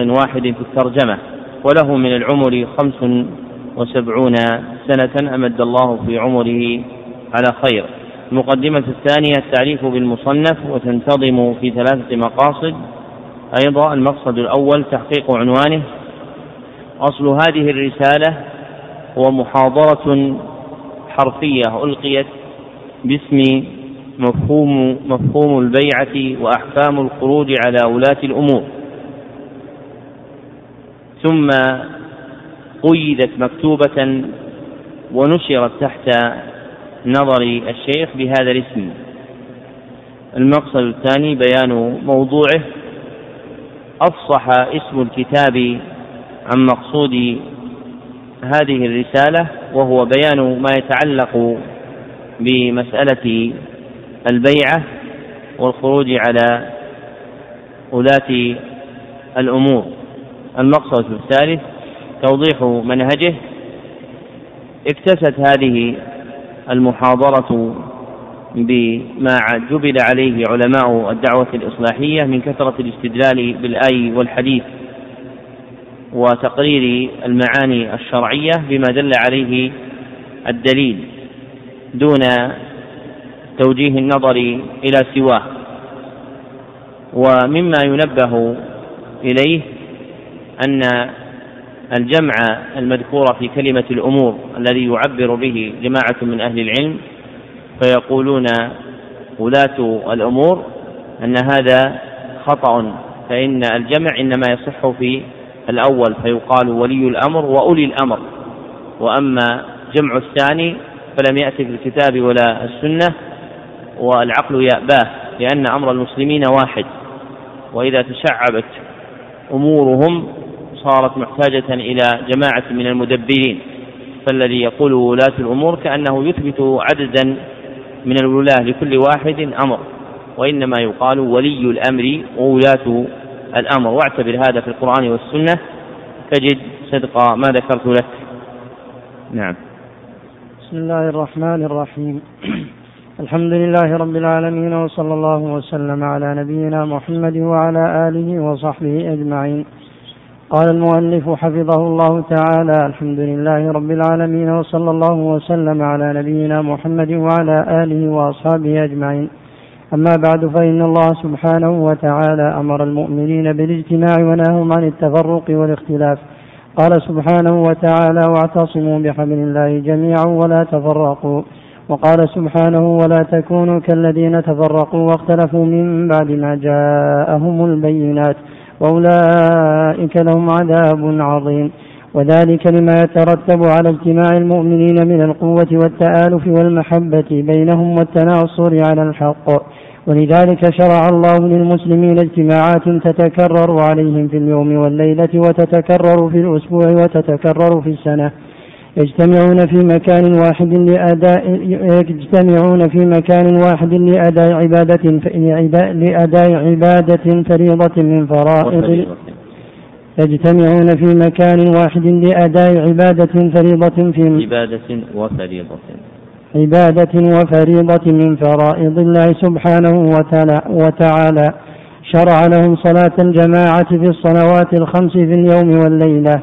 واحد في الترجمة وله من العمر خمس وسبعون سنة أمد الله في عمره على خير. المقدمة الثانية التعريف بالمصنف وتنتظم في ثلاثة مقاصد. أيضا المقصد الأول تحقيق عنوانه أصل هذه الرسالة هو محاضرة حرفية ألقيت باسم مفهوم مفهوم البيعة وأحكام الخروج على ولاة الأمور. ثم قيدت مكتوبة ونشرت تحت نظر الشيخ بهذا الاسم. المقصد الثاني بيان موضوعه. أفصح اسم الكتاب عن مقصود هذه الرسالة وهو بيان ما يتعلق بمسألة البيعة والخروج على ولاة الأمور. المقصد الثالث توضيح منهجه. اكتست هذه المحاضرة بما جبل عليه علماء الدعوة الإصلاحية من كثرة الاستدلال بالآي والحديث وتقرير المعاني الشرعية بما دل عليه الدليل دون توجيه النظر إلى سواه. ومما ينبه إليه أن الجمع المذكور في كلمة الأمور الذي يعبر به جماعة من أهل العلم فيقولون ولاة الأمور أن هذا خطأ فإن الجمع إنما يصح في الأول فيقال ولي الأمر وأولي الأمر. وأما جمع الثاني فلم يأتي في الكتاب ولا السنة والعقل يأباه لأن أمر المسلمين واحد وإذا تشعبت أمورهم صارت محتاجة إلى جماعة من المدبرين فالذي يقول ولاة الأمور كأنه يثبت عددا من الولاة لكل واحد أمر وإنما يقال ولي الأمر وولاة الأمر. واعتبر هذا في القرآن والسنة تجد صدق ما ذكرت لك. نعم. بسم الله الرحمن الرحيم. الحمد لله رب العالمين وصلى الله وسلم على نبينا محمد وعلى آله وصحبه أجمعين. قال المؤلف حفظه الله تعالى الحمد لله رب العالمين وصلى الله وسلم على نبينا محمد وعلى آله وأصحابه أجمعين. أما بعد فإن الله سبحانه وتعالى أمر المؤمنين بالاجتماع ونهاهم عن التفرق والاختلاف. قال سبحانه وتعالى واعتصموا بحبل الله جميعا ولا تفرقوا. وقال سبحانه ولا تكونوا كالذين تفرقوا واختلفوا من بعد ما جاءهم البينات. وأولئك لهم عذاب عظيم. وذلك لما يترتب على اجتماع المؤمنين من القوة والتآلف والمحبة بينهم والتناصر على الحق. ولذلك شرع الله للمسلمين اجتماعات تتكرر عليهم في اليوم والليلة وتتكرر في الأسبوع وتتكرر في السنة. يجتمعون في مكان واحد لأداء يجتمعون في مكان واحد لأداء عبادة لأداء عبادة فريضة من فرائض يجتمعون في مكان واحد لأداء عبادة فريضة في عبادة وفريضة. عبادة وفريضة من فرائض الله سبحانه وتعالى. شرع لهم صلاة الجماعة في الصلوات الخمس في اليوم والليلة.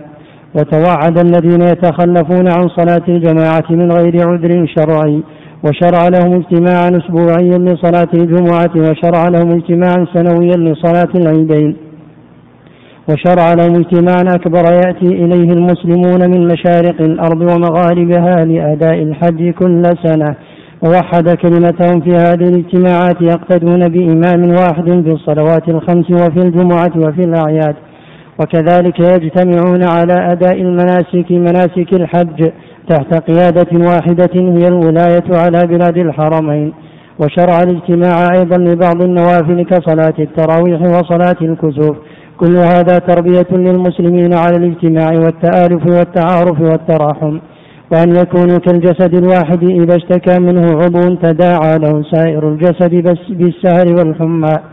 وتوعد الذين يتخلفون عن صلاة الجماعة من غير عذر شرعي وشرع لهم اجتماعا أسبوعيا لصلاة الجمعة وشرع لهم اجتماعا سنويا لصلاة العيدين. وشرع لهم اجتماعا أكبر يأتي إليه المسلمون من مشارق الأرض ومغاربها لأداء الحج كل سنة. ووحد كلمتهم في هذه الاجتماعات يقتدون بإمام واحد في الصلوات الخمس وفي الجمعة وفي الأعياد. وكذلك يجتمعون على أداء المناسك مناسك الحج تحت قيادة واحدة هي الولاية على بلاد الحرمين. وشرع الاجتماع أيضا لبعض النوافل كصلاة التراويح وصلاة الكسوف. كل هذا تربية للمسلمين على الاجتماع والتآلف والتعارف والتراحم. وأن يكونوا كالجسد الواحد إذا اشتكى منه عضو تداعى له سائر الجسد بالسهر والحمى.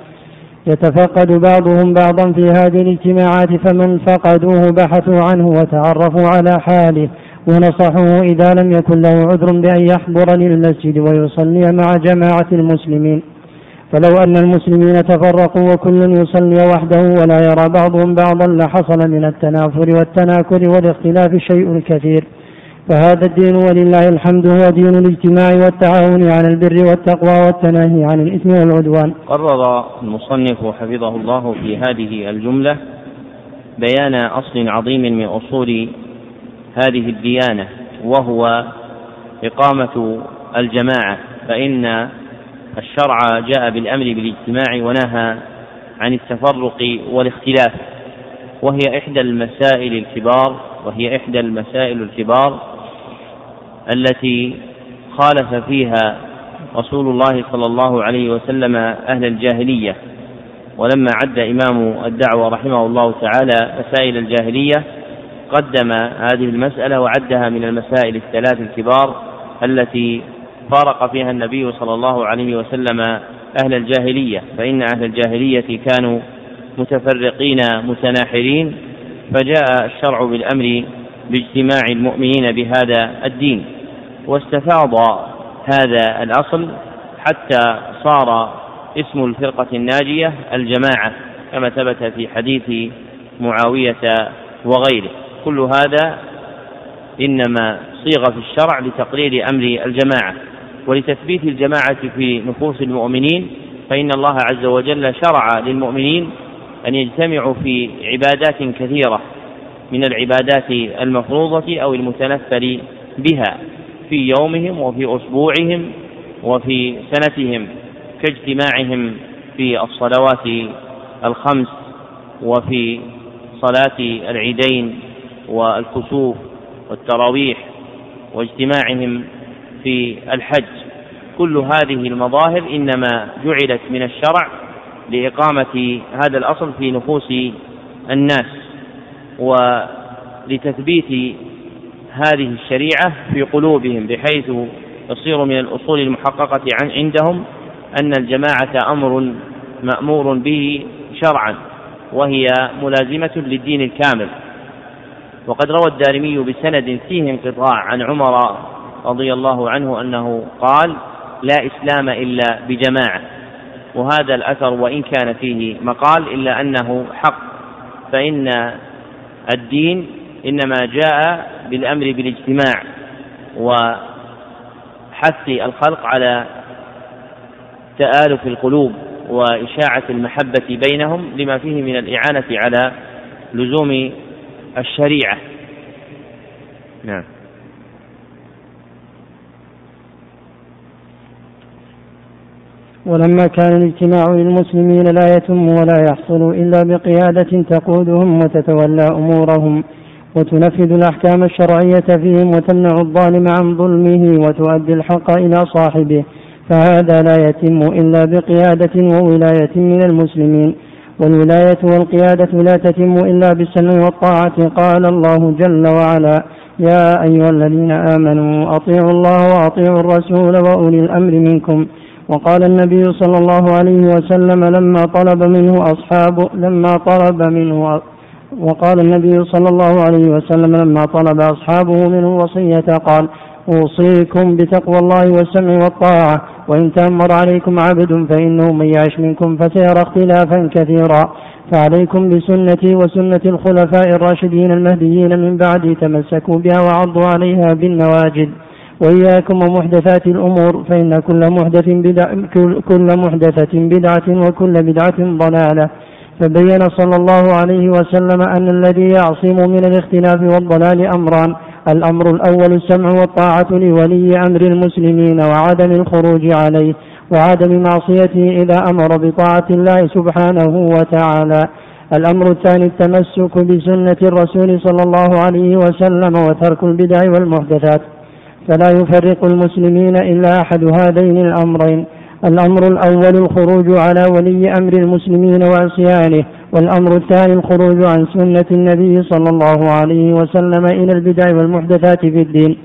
يتفقد بعضهم بعضا في هذه الاجتماعات فمن فقدوه بحثوا عنه وتعرفوا على حاله ونصحوه إذا لم يكن له عذر بأن يحضر للمسجد ويصلي مع جماعة المسلمين. فلو أن المسلمين تفرقوا وكل يصلي وحده ولا يرى بعضهم بعضا لحصل من التنافر والتناكر والاختلاف شيء كثير. فهذا الدين ولله الحمد هو دين الاجتماع والتعاون على البر والتقوى والتناهي عن الإثم والعدوان. قرر المصنف حفظه الله في هذه الجملة بيان أصل عظيم من أصول هذه الديانة وهو إقامة الجماعة فإن الشرع جاء بالأمر بالاجتماع ونهى عن التفرق والاختلاف وهي إحدى المسائل الكبار وهي إحدى المسائل الكبار التي خالف فيها رسول الله صلى الله عليه وسلم أهل الجاهلية. ولما عد إمام الدعوة رحمه الله تعالى مسائل الجاهلية قدم هذه المسألة وعدها من المسائل الثلاث الكبار التي فارق فيها النبي صلى الله عليه وسلم أهل الجاهلية. فإن أهل الجاهلية كانوا متفرقين متناحرين فجاء الشرع بالأمر باجتماع المؤمنين بهذا الدين واستفاض هذا الأصل حتى صار اسم الفرقة الناجية الجماعة كما ثبت في حديث معاوية وغيره. كل هذا إنما صيغ في الشرع لتقرير أمر الجماعة. ولتثبيت الجماعة في نفوس المؤمنين فإن الله عز وجل شرع للمؤمنين أن يجتمعوا في عبادات كثيرة. من العبادات المفروضة أو المتنفل بها في يومهم وفي أسبوعهم وفي سنتهم كاجتماعهم في الصلوات الخمس وفي صلاة العيدين والكسوف والتراويح واجتماعهم في الحج. كل هذه المظاهر إنما جعلت من الشرع لإقامة هذا الأصل في نفوس الناس. ولتثبيت هذه الشريعة في قلوبهم بحيث يصير من الأصول المحققة عندهم أن الجماعة أمر مأمور به شرعا وهي ملازمة للدين الكامل. وقد روى الدارمي بسند فيه انقطاع عن عمر رضي الله عنه أنه قال لا إسلام إلا بجماعة وهذا الأثر وإن كان فيه مقال إلا أنه حق فإن الدين إنما جاء بالأمر بالاجتماع وحث الخلق على تآلف القلوب وإشاعة المحبة بينهم لما فيه من الإعانة على لزوم الشريعة. نعم. ولما كان الاجتماع للمسلمين لا يتم ولا يحصل إلا بقيادة تقودهم وتتولى أمورهم وتنفذ الأحكام الشرعية فيهم وتمنع الظالم عن ظلمه وتؤدي الحق إلى صاحبه فهذا لا يتم إلا بقيادة وولاية من المسلمين. والولاية والقيادة لا تتم إلا بالسمع والطاعة قال الله جل وعلا يا أيها الذين آمنوا أطيعوا الله وأطيعوا الرسول وأولي الأمر منكم وقال النبي صلى الله عليه وسلم لما طلب منه أصحابه لما طلب منه وقال النبي صلى الله عليه وسلم لما طلب أصحابه منه وصية قال أوصيكم بتقوى الله والسمع والطاعة وإن تأمر عليكم عبد فإنه من يعش منكم فسيرى اختلافا كثيرا. فعليكم بسنتي وسنة الخلفاء الراشدين المهديين من بعدي تمسكوا بها وعضوا عليها بالنواجد وإياكم ومحدثات الأمور فإن كل محدث بدع كل محدثة بدعة وكل بدعة ضلالة. فبين صلى الله عليه وسلم أن الذي يعصم من الاختلاف والضلال أمران. الأمر الأول السمع والطاعة لولي أمر المسلمين وعدم الخروج عليه وعدم معصيته إذا أمر بطاعة الله سبحانه وتعالى. الأمر الثاني التمسك بسنة الرسول صلى الله عليه وسلم وترك البدع والمحدثات. فلا يفرق المسلمين إلا أحد هذين الأمرين. الأمر الأول الخروج على ولي أمر المسلمين وعصيانه والأمر الثاني الخروج عن سنة النبي صلى الله عليه وسلم إلى البدع والمحدثات في الدين.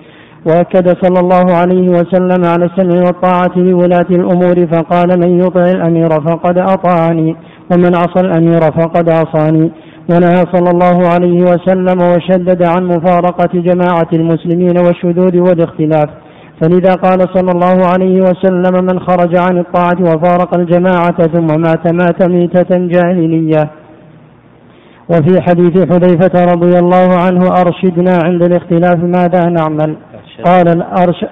وأكد صلى الله عليه وسلم على السمع والطاعة لولاة الأمور فقال من يطع الأمير فقد أطاعني ومن عصى الأمير فقد عصاني. ونهى صلى الله عليه وسلم وشدد عن مفارقة جماعة المسلمين والشذوذ والاختلاف. فلذا قال صلى الله عليه وسلم من خرج عن الطاعة وفارق الجماعة ثم مات مات ميتة جاهلية. وفي حديث حذيفة رضي الله عنه أرشدنا عند الاختلاف ماذا نعمل؟ قال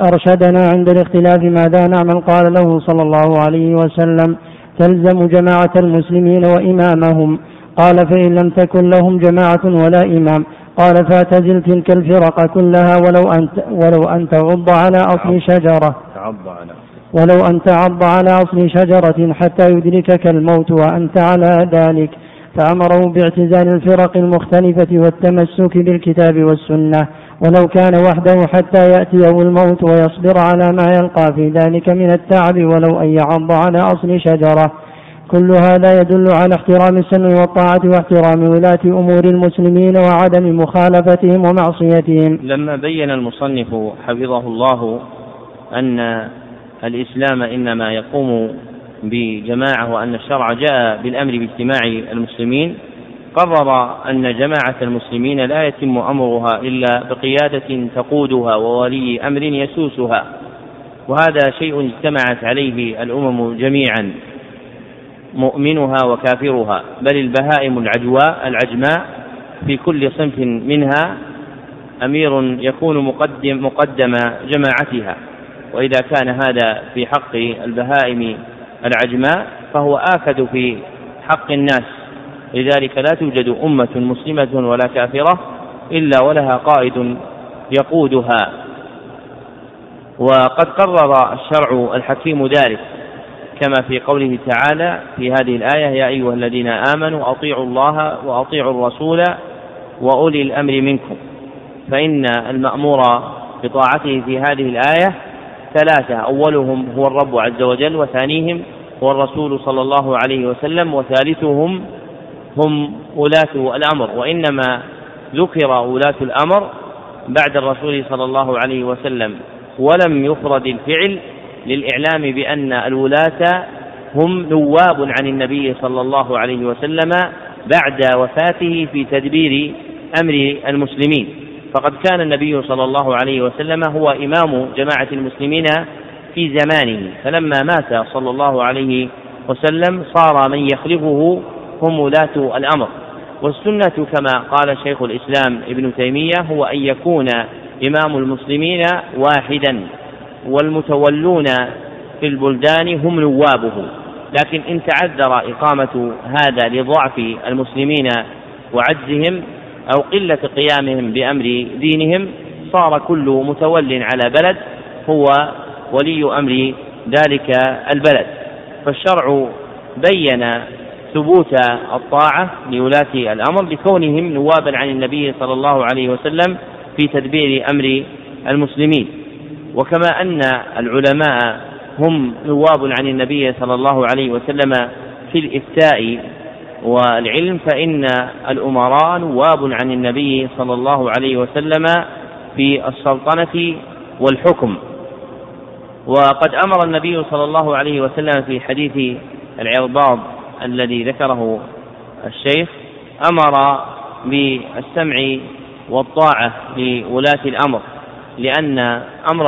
أرشدنا عند الاختلاف ماذا نعمل؟ قال له صلى الله عليه وسلم تلزم جماعة المسلمين وإمامهم قال فإن لم تكن لهم جماعة ولا إمام. قال فاعتزل تلك الفرق كلها ولو أن ولو أن تعض على أصل شجرة. تعض على ولو أن تعض على أصل شجرة حتى يدركك الموت وأنت على ذلك. فأمره باعتزال الفرق المختلفة والتمسك بالكتاب والسنة. ولو كان وحده حتى يأتيه الموت ويصبر على ما يلقى في ذلك من التعب ولو أن يعض على أصل شجرة. كل هذا يدل على احترام السمع والطاعة واحترام ولاة أمور المسلمين وعدم مخالفتهم ومعصيتهم. لما بين المصنف حفظه الله أن الإسلام إنما يقوم بجماعة وأن الشرع جاء بالأمر باجتماع المسلمين قرر أن جماعة المسلمين لا يتم أمرها إلا بقيادة تقودها وولي أمر يسوسها وهذا شيء اجتمعت عليه الأمم جميعا. مؤمنها وكافرها بل البهائم العجواء العجماء في كل صنف منها أمير يكون مقدم مقدم جماعتها. وإذا كان هذا في حق البهائم العجماء فهو آكد في حق الناس. لذلك لا توجد أمة مسلمة ولا كافرة إلا ولها قائد يقودها. وقد قرر الشرع الحكيم ذلك. كما في قوله تعالى في هذه الآية يا أيها الذين آمنوا أطيعوا الله وأطيعوا الرسول وأولي الأمر منكم. فإن المأمور بطاعته في هذه الآية ثلاثة أولهم هو الرب عز وجل وثانيهم هو الرسول صلى الله عليه وسلم وثالثهم هم ولاة الأمر. وإنما ذكر ولاة الأمر بعد الرسول صلى الله عليه وسلم ولم يفرد الفعل للإعلام بأن الولاة هم نواب عن النبي صلى الله عليه وسلم بعد وفاته في تدبير أمر المسلمين. فقد كان النبي صلى الله عليه وسلم هو إمام جماعة المسلمين في زمانه. فلما مات صلى الله عليه وسلم صار من يخلفه هم ولاة الأمر. والسنة كما قال شيخ الإسلام ابن تيمية هو أن يكون إمام المسلمين واحدا. والمتولون في البلدان هم نوابه. لكن إن تعذر إقامة هذا لضعف المسلمين وعجزهم أو قلة قيامهم بأمر دينهم صار كل متول على بلد هو ولي أمر ذلك البلد. فالشرع بين ثبوت الطاعة لولاة الأمر لكونهم نوابا عن النبي صلى الله عليه وسلم في تدبير أمر المسلمين. وكما أن العلماء هم نواب عن النبي صلى الله عليه وسلم في الإفتاء والعلم فإن الأمراء نواب عن النبي صلى الله عليه وسلم في السلطنة والحكم. وقد أمر النبي صلى الله عليه وسلم في حديث العرباض الذي ذكره الشيخ أمر بالسمع والطاعة لولاة الأمر. لأن أمر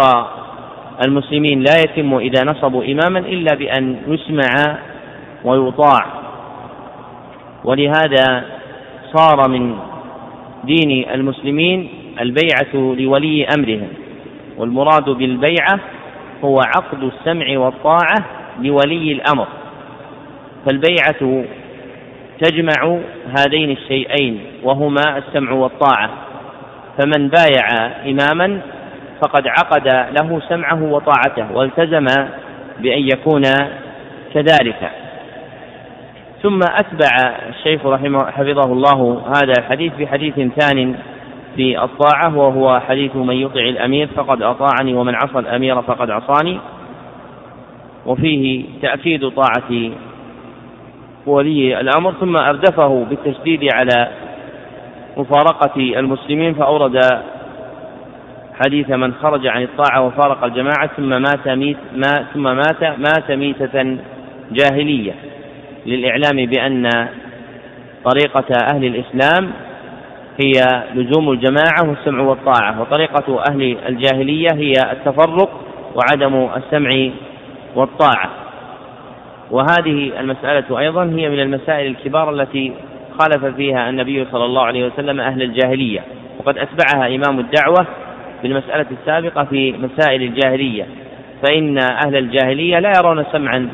المسلمين لا يتم إذا نصبوا إماما إلا بأن يسمع ويطاع. ولهذا صار من دين المسلمين البيعة لولي أمرهم والمراد بالبيعة هو عقد السمع والطاعة لولي الأمر. فالبيعة تجمع هذين الشيئين وهما السمع والطاعة. فمن بايع إماما فقد عقد له سمعه وطاعته والتزم بأن يكون كذلك. ثم أتبع الشيخ رحمه حفظه الله هذا الحديث بحديث ثان في الطاعة وهو حديث من يطع الأمير فقد أطاعني ومن عصى الأمير فقد عصاني. وفيه تأكيد طاعة ولي الأمر. ثم أردفه بالتشديد على مفارقة المسلمين فأورد حديث من خرج عن الطاعة وفارق الجماعة ثم مات ميت ما ثم مات مات ميتة جاهلية للإعلام بأن طريقة أهل الإسلام هي لزوم الجماعة والسمع والطاعة وطريقة أهل الجاهلية هي التفرق وعدم السمع والطاعة. وهذه المسألة أيضا هي من المسائل الكبار التي خالف فيها النبي صلى الله عليه وسلم أهل الجاهلية وقد أتبعها إمام الدعوة في المسألة السابقة في مسائل الجاهلية فإن أهل الجاهلية لا يرون سمعا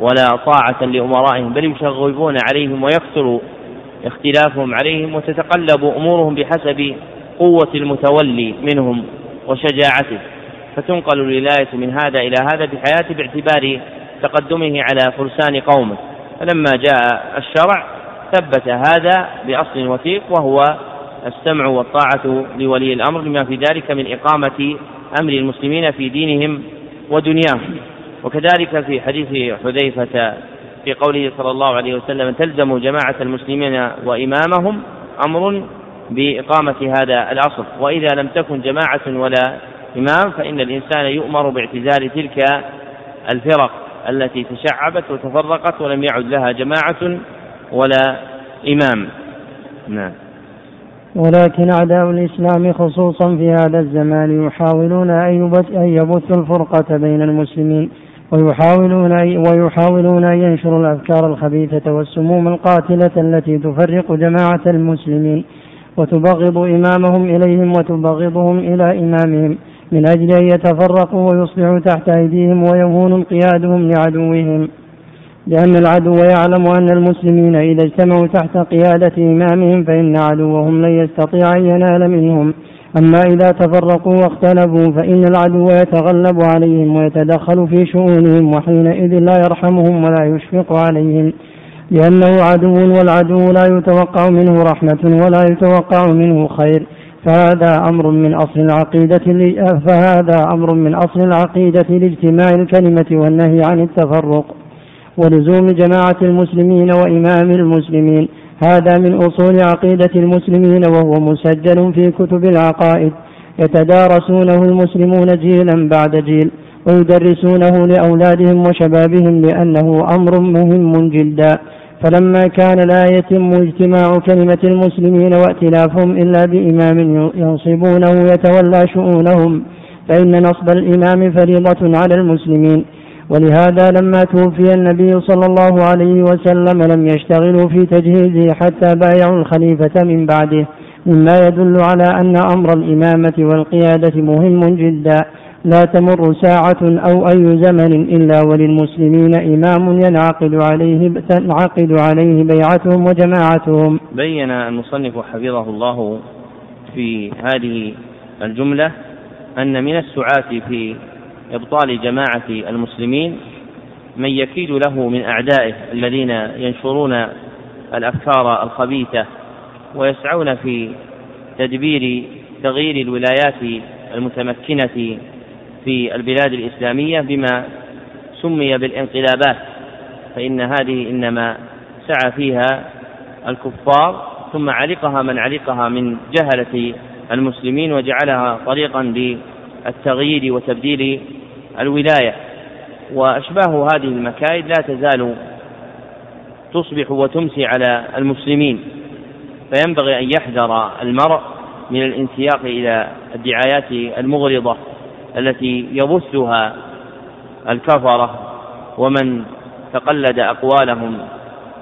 ولا طاعة لأمرائهم بل يشغبون عليهم ويكثر اختلافهم عليهم وتتقلب أمورهم بحسب قوة المتولي منهم وشجاعته. فتنقل الولاية من هذا إلى هذا حياته باعتبار تقدمه على فرسان قومه. فلما جاء الشرع ثبت هذا بأصل وثيق وهو السمع والطاعة لولي الأمر لما في ذلك من إقامة أمر المسلمين في دينهم ودنياهم. وكذلك في حديث حذيفة في قوله صلى الله عليه وسلم تلزم جماعة المسلمين وإمامهم أمر بإقامة هذا الأصل وإذا لم تكن جماعة ولا إمام فإن الإنسان يؤمر باعتزال تلك الفرق التي تشعبت وتفرقت ولم يعد لها جماعة ولا إمام. نعم. ولكن أعداء الإسلام خصوصا في هذا الزمان يحاولون أن يبثوا الفرقة بين المسلمين ويحاولون ويحاولون أن ينشروا الأفكار الخبيثة والسموم القاتلة التي تفرق جماعة المسلمين وتبغض إمامهم إليهم وتبغضهم إلى إمامهم من أجل أن يتفرقوا ويصبحوا تحت أيديهم ويهون انقيادهم لعدوهم. لأن العدو يعلم أن المسلمين إذا اجتمعوا تحت قيادة إمامهم فإن عدوهم لن يستطيع أن ينال منهم. أما إذا تفرقوا واختلفوا فإن العدو يتغلب عليهم ويتدخل في شؤونهم وحينئذ لا يرحمهم ولا يشفق عليهم. لأنه عدو والعدو لا يتوقع منه رحمة ولا يتوقع منه خير. فهذا أمر من أصل العقيدة فهذا أمر من أصل العقيدة لاجتماع الكلمة والنهي عن التفرق. ولزوم جماعة المسلمين وإمام المسلمين. هذا من أصول عقيدة المسلمين وهو مسجل في كتب العقائد. يتدارسونه المسلمون جيلا بعد جيل. ويدرسونه لأولادهم وشبابهم لأنه أمر مهم جدا فلما كان لا يتم اجتماع كلمة المسلمين وائتلافهم إلا بإمام ينصبونه يتولى شؤونهم فإن نصب الإمام فريضة على المسلمين. ولهذا لما توفي النبي صلى الله عليه وسلم لم يشتغلوا في تجهيزه حتى بايعوا الخليفة من بعده مما يدل على أن أمر الإمامة والقيادة مهم جدا لا تمر ساعة أو أي زمن إلا وللمسلمين إمام ينعقد عليه تنعقد عليه بيعتهم وجماعتهم. بين المصنف حفظه الله في هذه الجملة أن من السعاة في إبطال جماعة المسلمين من يكيد له من أعدائه الذين ينشرون الأفكار الخبيثة ويسعون في تدبير تغيير الولايات المتمكنة في البلاد الإسلامية بما سمي بالانقلابات. فإن هذه إنما سعى فيها الكفار ثم علقها من علقها من جهلة المسلمين وجعلها طريقا للتغيير وتبديل الولاية وأشباه هذه المكائد لا تزال تصبح وتمسي على المسلمين فينبغي أن يحذر المرء من الانسياق إلى الدعايات المغرضة التي يبثها الكفرة ومن تقلد أقوالهم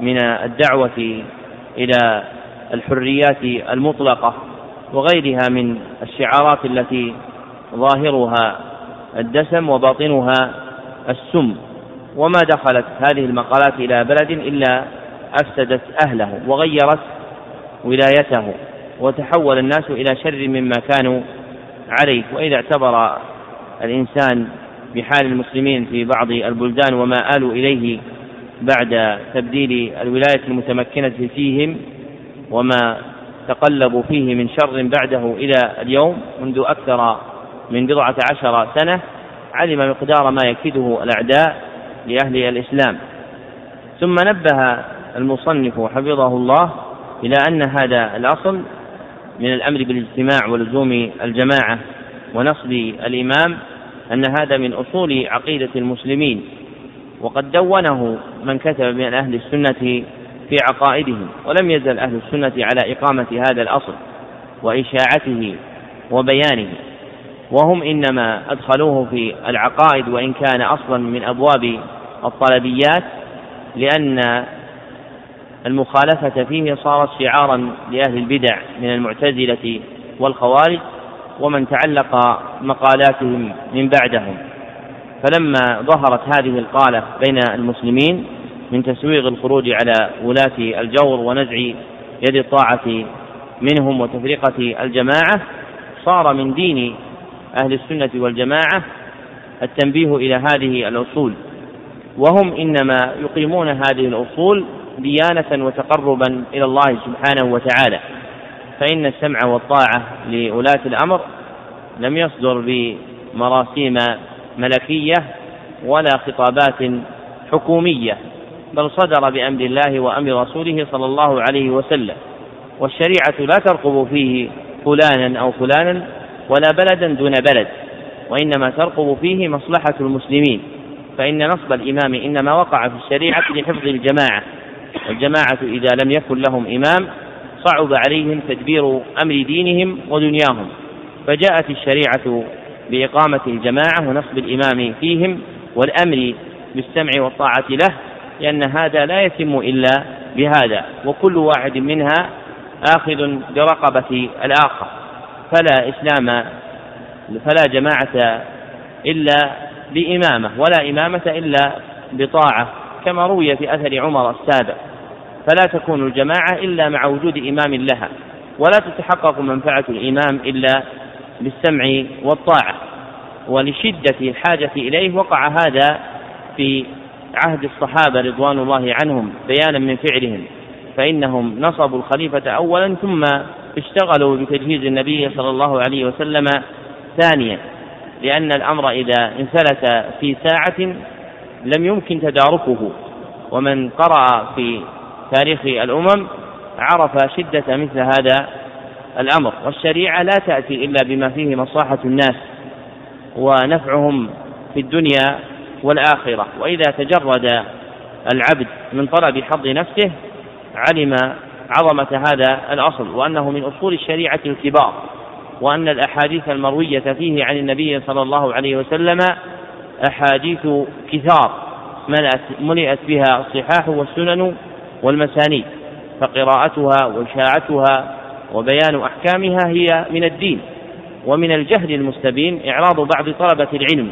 من الدعوة إلى الحريات المطلقة وغيرها من الشعارات التي ظاهرها الدسم وباطنها السم وما دخلت هذه المقالات إلى بلد إلا أفسدت أهله وغيرت ولايته وتحول الناس إلى شر مما كانوا عليه. وإذا اعتبر الإنسان بحال المسلمين في بعض البلدان وما آلوا إليه بعد تبديل الولاية المتمكنة فيهم وما تقلبوا فيه من شر بعده إلى اليوم منذ أكثر من بضعة عشر سنة علم مقدار ما يكيده الأعداء لأهل الإسلام. ثم نبه المصنف حفظه الله إلى أن هذا الأصل من الأمر بالاجتماع ولزوم الجماعة ونصب الإمام أن هذا من أصول عقيدة المسلمين وقد دونه من كتب من أهل السنة في عقائدهم ولم يزل أهل السنة على إقامة هذا الأصل وإشاعته وبيانه. وهم إنما أدخلوه في العقائد وإن كان أصلا من أبواب الطلبيات لأن المخالفة فيه صارت شعارا لأهل البدع من المعتزلة والخوارج ومن تعلق مقالاتهم من بعدهم. فلما ظهرت هذه القالة بين المسلمين من تسويغ الخروج على ولاة الجور ونزع يد الطاعة منهم وتفرقة الجماعة صار من دين أهل السنة والجماعة التنبيه إلى هذه الأصول. وهم إنما يقيمون هذه الأصول ديانة وتقربا إلى الله سبحانه وتعالى. فإن السمع والطاعة لولاة الأمر لم يصدر بمراسيم ملكية ولا خطابات حكومية بل صدر بأمر الله وأمر رسوله صلى الله عليه وسلم. والشريعة لا ترقب فيه فلانا أو فلانا ولا بلدا دون بلد وإنما ترقب فيه مصلحة المسلمين فإن نصب الإمام إنما وقع في الشريعة لحفظ الجماعة والجماعة إذا لم يكن لهم إمام صعب عليهم تدبير أمر دينهم ودنياهم فجاءت الشريعة بإقامة الجماعة ونصب الإمام فيهم والأمر بالسمع والطاعة له لأن هذا لا يتم إلا بهذا وكل واحد منها آخذ برقبة الآخر. فلا إسلام فلا جماعة إلا بإمامة ولا إمامة إلا بطاعة كما روي في أثر عمر السابع فلا تكون الجماعة إلا مع وجود إمام لها ولا تتحقق منفعة الإمام إلا بالسمع والطاعة. ولشدة الحاجة إليه وقع هذا في عهد الصحابة رضوان الله عنهم بيانا من فعلهم فإنهم نصبوا الخليفة أولا ثم اشتغلوا بتجهيز النبي صلى الله عليه وسلم ثانيا لأن الأمر إذا انفلت في ساعة لم يمكن تداركه. ومن قرأ في تاريخ الأمم عرف شدة مثل هذا الأمر. والشريعة لا تأتي إلا بما فيه مصلحة الناس ونفعهم في الدنيا والآخرة. وإذا تجرد العبد من طلب حظ نفسه علم عظمة هذا الأصل وأنه من أصول الشريعة الكبار وأن الأحاديث المروية فيه عن النبي صلى الله عليه وسلم أحاديث كثار ملئت بها الصحاح والسنن والمسانيد فقراءتها وإشاعتها وبيان أحكامها هي من الدين ومن الجهل المستبين إعراض بعض طلبة العلم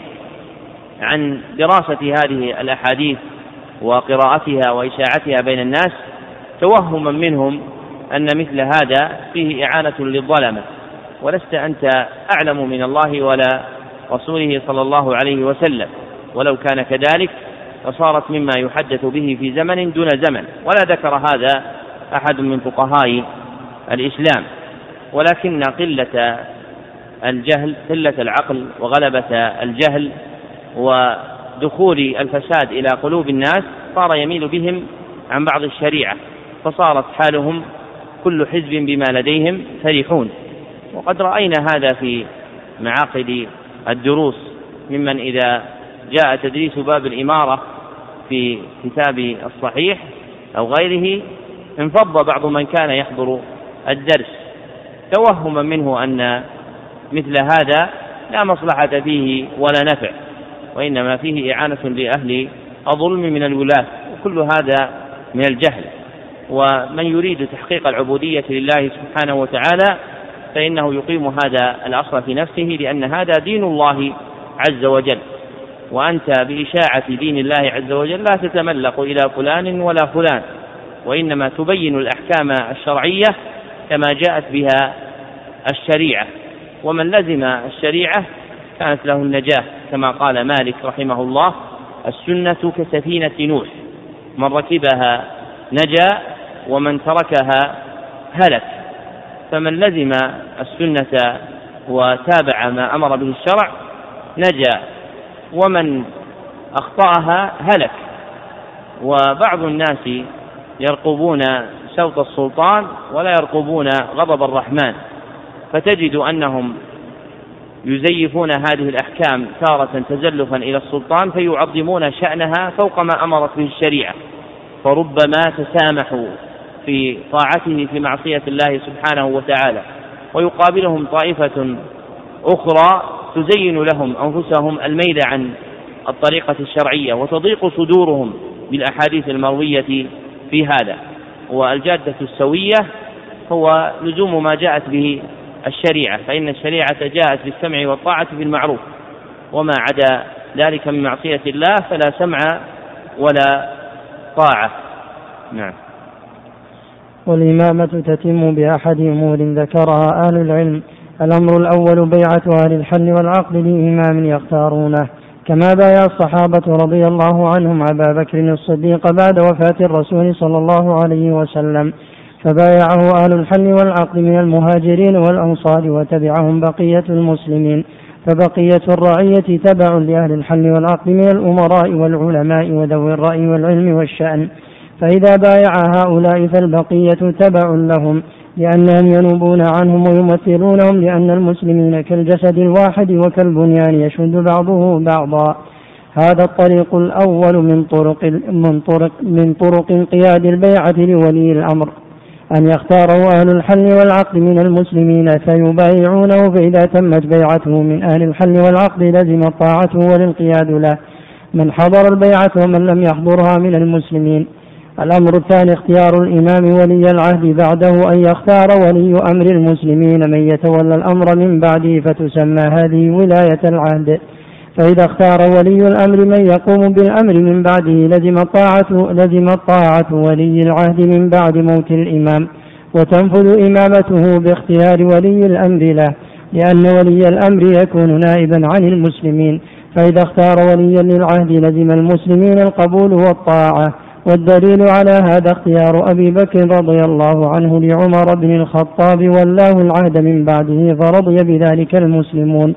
عن دراسة هذه الأحاديث وقراءتها وإشاعتها بين الناس توهما منهم أن مثل هذا فيه إعانة للظلمة ولست أنت أعلم من الله ولا رسوله صلى الله عليه وسلم ولو كان كذلك فصارت مما يحدث به في زمن دون زمن ولا ذكر هذا أحد من فقهاء الإسلام ولكن قلة الجهل قلة العقل وغلبة الجهل ودخول الفساد إلى قلوب الناس صار يميل بهم عن بعض الشريعة. فصارت حالهم كل حزب بما لديهم فرحون. وقد رأينا هذا في معاقد الدروس ممن إذا جاء تدريس باب الإمارة في كتاب الصحيح أو غيره انفض بعض من كان يحضر الدرس. توهما منه أن مثل هذا لا مصلحة فيه ولا نفع وإنما فيه إعانة لأهل الظلم من الولاة وكل هذا من الجهل. ومن يريد تحقيق العبودية لله سبحانه وتعالى فإنه يقيم هذا الأصل في نفسه لأن هذا دين الله عز وجل. وأنت بإشاعة دين الله عز وجل لا تتملق إلى فلان ولا فلان وإنما تبين الأحكام الشرعية كما جاءت بها الشريعة. ومن لزم الشريعة كانت له النجاة كما قال مالك رحمه الله السنة كسفينة نوح. من ركبها نجا ومن تركها هلك. فمن لزم السنة وتابع ما أمر به الشرع نجا ومن أخطأها هلك. وبعض الناس يرقبون سوط السلطان ولا يرقبون غضب الرحمن. فتجد أنهم يزيفون هذه الأحكام تارة تزلفا إلى السلطان فيعظمون شأنها فوق ما أمرت به الشريعة. فربما تسامحوا. في طاعته في معصية الله سبحانه وتعالى ويقابلهم طائفة أخرى وتزين لهم أنفسهم الميل عن الطريقة الشرعية وتضيق صدورهم بالأحاديث المروية في هذا. والجادة السوية هو لزوم ما جاءت به الشريعة فإن الشريعة جاءت بالسمع والطاعة بالمعروف وما عدا ذلك من معصية الله فلا سمع ولا طاعة. نعم. والإمامة تتم بأحد أمور ذكرها أهل العلم. الأمر الأول بيعة أهل الحل والعقد لإمام يختارونه. كما بايع الصحابة رضي الله عنهم أبا بكر الصديق بعد وفاة الرسول صلى الله عليه وسلم. فبايعه أهل الحل والعقد من المهاجرين والأنصار وتبعهم بقية المسلمين. فبقية الرعية تبع لأهل الحل والعقد من الأمراء والعلماء وذوي الرأي والعلم والشأن. فإذا بايع هؤلاء فالبقية تبع لهم لأنهم ينوبون عنهم ويمثلونهم لأن المسلمين كالجسد الواحد وكالبنيان يشد بعضه بعضا. هذا الطريق الأول من طرق من طرق من طرق انقياد البيعة لولي الأمر. أن يختاره أهل الحل والعقد من المسلمين فيبايعونه فإذا تمت بيعته من أهل الحل والعقد لزم طاعته والانقياد له. من حضر البيعة ومن لم يحضرها من المسلمين. الأمر الثاني اختيار الإمام ولي العهد بعده أن يختار ولي أمر المسلمين من يتولى الأمر من بعده فتسمى هذه ولاية العهد. فإذا اختار ولي الأمر من يقوم بالأمر من بعده لزم الطاعة لزم الطاعة ولي العهد من بعد موت الإمام. وتنفذ إمامته باختيار ولي الأمر له لأن ولي الأمر يكون نائبا عن المسلمين. فإذا اختار وليا للعهد لزم المسلمين القبول والطاعة. والدليل على هذا اختيار أبي بكر رضي الله عنه لعمر بن الخطاب والله العهد من بعده فرضي بذلك المسلمون.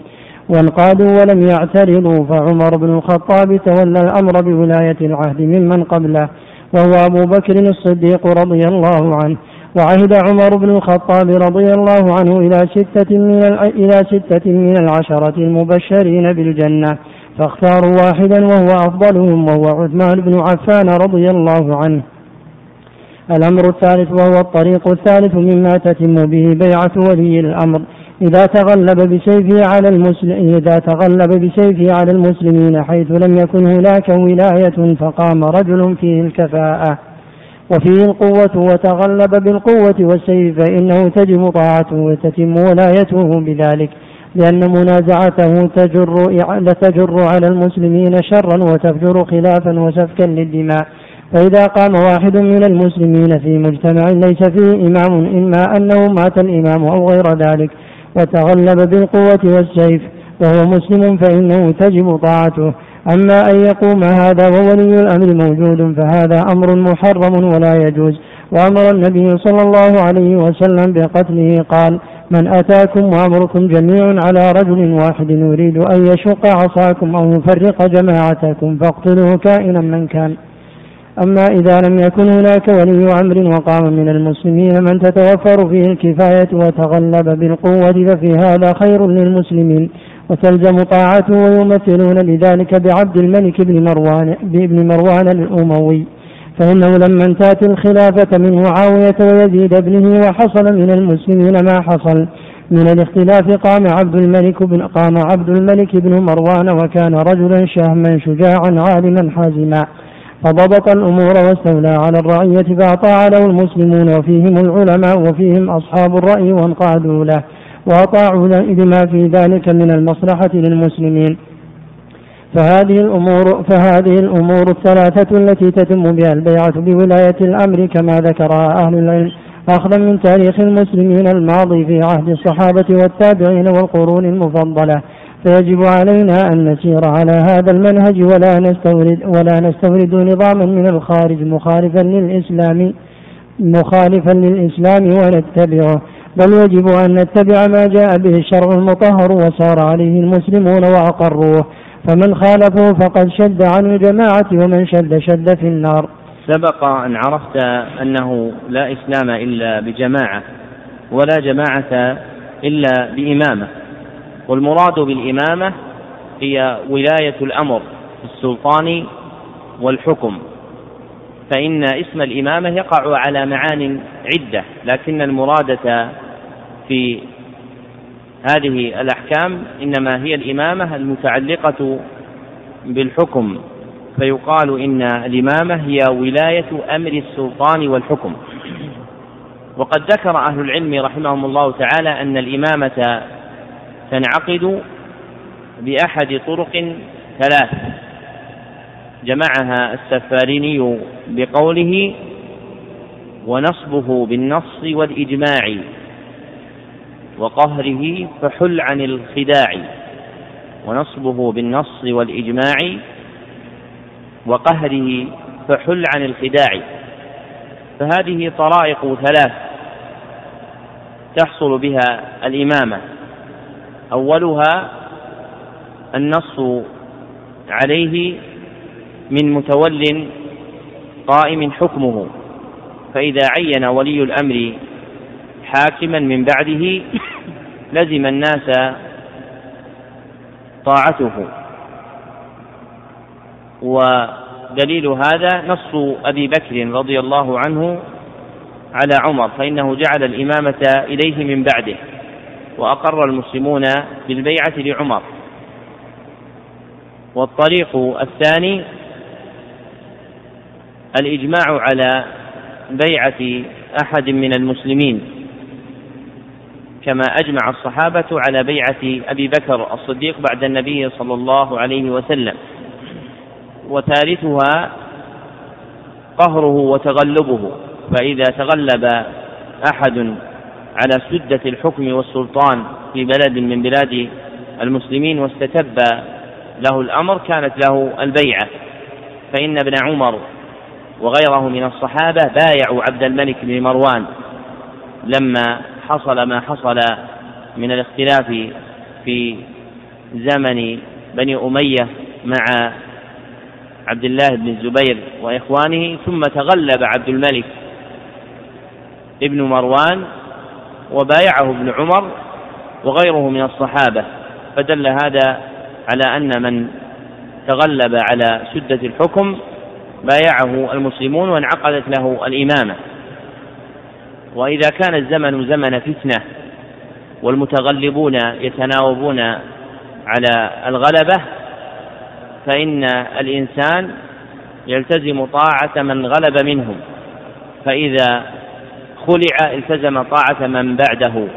وانقادوا ولم يعترضوا فعمر بن الخطاب تولى الأمر بولاية العهد ممن قبله وهو أبو بكر الصديق رضي الله عنه. وعهد عمر بن الخطاب رضي الله عنه إلى ستة من إلى ستة من العشرة المبشرين بالجنة. فاختاروا واحدا وهو أفضلهم وهو عثمان بن عفان رضي الله عنه. الأمر الثالث وهو الطريق الثالث مما تتم به بيعة ولي الأمر. إذا تغلب بسيفه على المسلم إذا تغلب بسيفه على المسلمين حيث لم يكن هناك ولاية فقام رجل فيه الكفاءة. وفيه القوة وتغلب بالقوة والسيف فإنه تجب طاعته وتتم ولايته بذلك. لأن منازعته تجر لتجر على المسلمين شرا وتفجر خلافا وسفكا للدماء. فإذا قام واحد من المسلمين في مجتمع ليس فيه إمام إما أنه مات الإمام أو غير ذلك وتغلب بالقوة والسيف وهو مسلم فإنه تجب طاعته. أما أن يقوم هذا وولي الأمر موجود فهذا أمر محرم ولا يجوز. وأمر النبي صلى الله عليه وسلم بقتله قال من أتاكم وأمركم جميع على رجل واحد يريد أن يشق عصاكم أو يفرق جماعتكم فاقتلوه كائنا من كان. أما إذا لم يكن هناك ولي أمر وقام من المسلمين من تتوفر فيه الكفاية وتغلب بالقوة ففي هذا خير للمسلمين. وتلزم طاعته ويمثلون لذلك بعبد الملك بن مروان بن مروان الأموي. فإنه لما انتهت الخلافة من معاوية ويزيد ابنه وحصل من المسلمين ما حصل. من الاختلاف قام عبد الملك بن قام عبد الملك بن مروان وكان رجلا شهما شجاعا عالما حازما. فضبط الأمور واستولى على الرعية فأطاع له المسلمون وفيهم العلماء وفيهم أصحاب الرأي وانقادوا له. وأطاعوا لما في ذلك من المصلحة للمسلمين. فهذه الأمور فهذه الأمور الثلاثة التي تتم بها البيعة بولاية الأمر كما ذكرها أهل العلم أخذا من تاريخ المسلمين الماضي في عهد الصحابة والتابعين والقرون المفضلة. فيجب علينا أن نسير على هذا المنهج ولا نستورد ولا نستورد نظاما من الخارج مخالفا للإسلام مخالفا للإسلام ونتبعه. بل يجب أن نتبع ما جاء به الشرع المطهر وسار عليه المسلمون وأقروه. فمن خالفه فقد شد عن الجماعة ومن شد شد في النار. سبق أن عرفت أنه لا إسلام إلا بجماعة ولا جماعة إلا بإمامة. والمراد بالإمامة هي ولاية الأمر في السلطان والحكم. فإن اسم الإمامة يقع على معان عدة لكن المرادة في هذه الأحكام إنما هي الإمامة المتعلقة بالحكم فيقال إن الإمامة هي ولاية أمر السلطان والحكم. وقد ذكر أهل العلم رحمهم الله تعالى أن الإمامة تنعقد بأحد طرق ثلاث. جمعها السفاريني بقوله ونصبه بالنص والإجماع وقهره فحل عن الخداع ونصبه بالنص والإجماع وقهره فحل عن الخداع. فهذه طرائق ثلاث تحصل بها الإمامة. أولها النص عليه من متول قائم حكمه فإذا عين ولي الأمر حاكما من بعده لزم الناس طاعته. ودليل هذا نص أبي بكر رضي الله عنه على عمر فإنه جعل الإمامة إليه من بعده وأقر المسلمون بالبيعة لعمر. والطريق الثاني الإجماع على بيعة أحد من المسلمين. كما أجمع الصحابة على بيعة أبي بكر الصديق بعد النبي صلى الله عليه وسلم. وثالثها قهره وتغلبه فإذا تغلب أحد على سدة الحكم والسلطان في بلد من بلاد المسلمين واستتب له الأمر كانت له البيعة. فإن ابن عمر وغيره من الصحابة بايعوا عبد الملك بن مروان لما حصل ما حصل من الاختلاف في زمن بني أمية مع عبد الله بن الزبير وإخوانه ثم تغلب عبد الملك ابن مروان وبايعه ابن عمر وغيره من الصحابة. فدل هذا على أن من تغلب على شدة الحكم بايعه المسلمون وانعقدت له الإمامة. وإذا كان الزمن زمن فتنة والمتغلبون يتناوبون على الغلبة فإن الإنسان يلتزم طاعة من غلب منهم فإذا خلع التزم طاعة من بعده.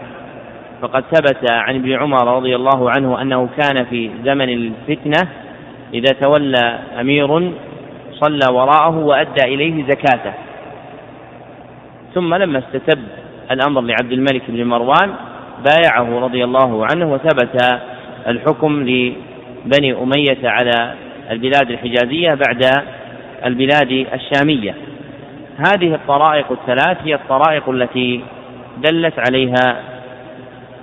فقد ثبت عن ابن عمر رضي الله عنه أنه كان في زمن الفتنة إذا تولى أمير صلى وراءه وأدى إليه زكاته. ثم لما استتب الأمر لعبد الملك بن مروان بايعه رضي الله عنه وثبت الحكم لبني أمية على البلاد الحجازية بعد البلاد الشامية. هذه الطرائق الثلاث هي الطرائق التي دلت عليها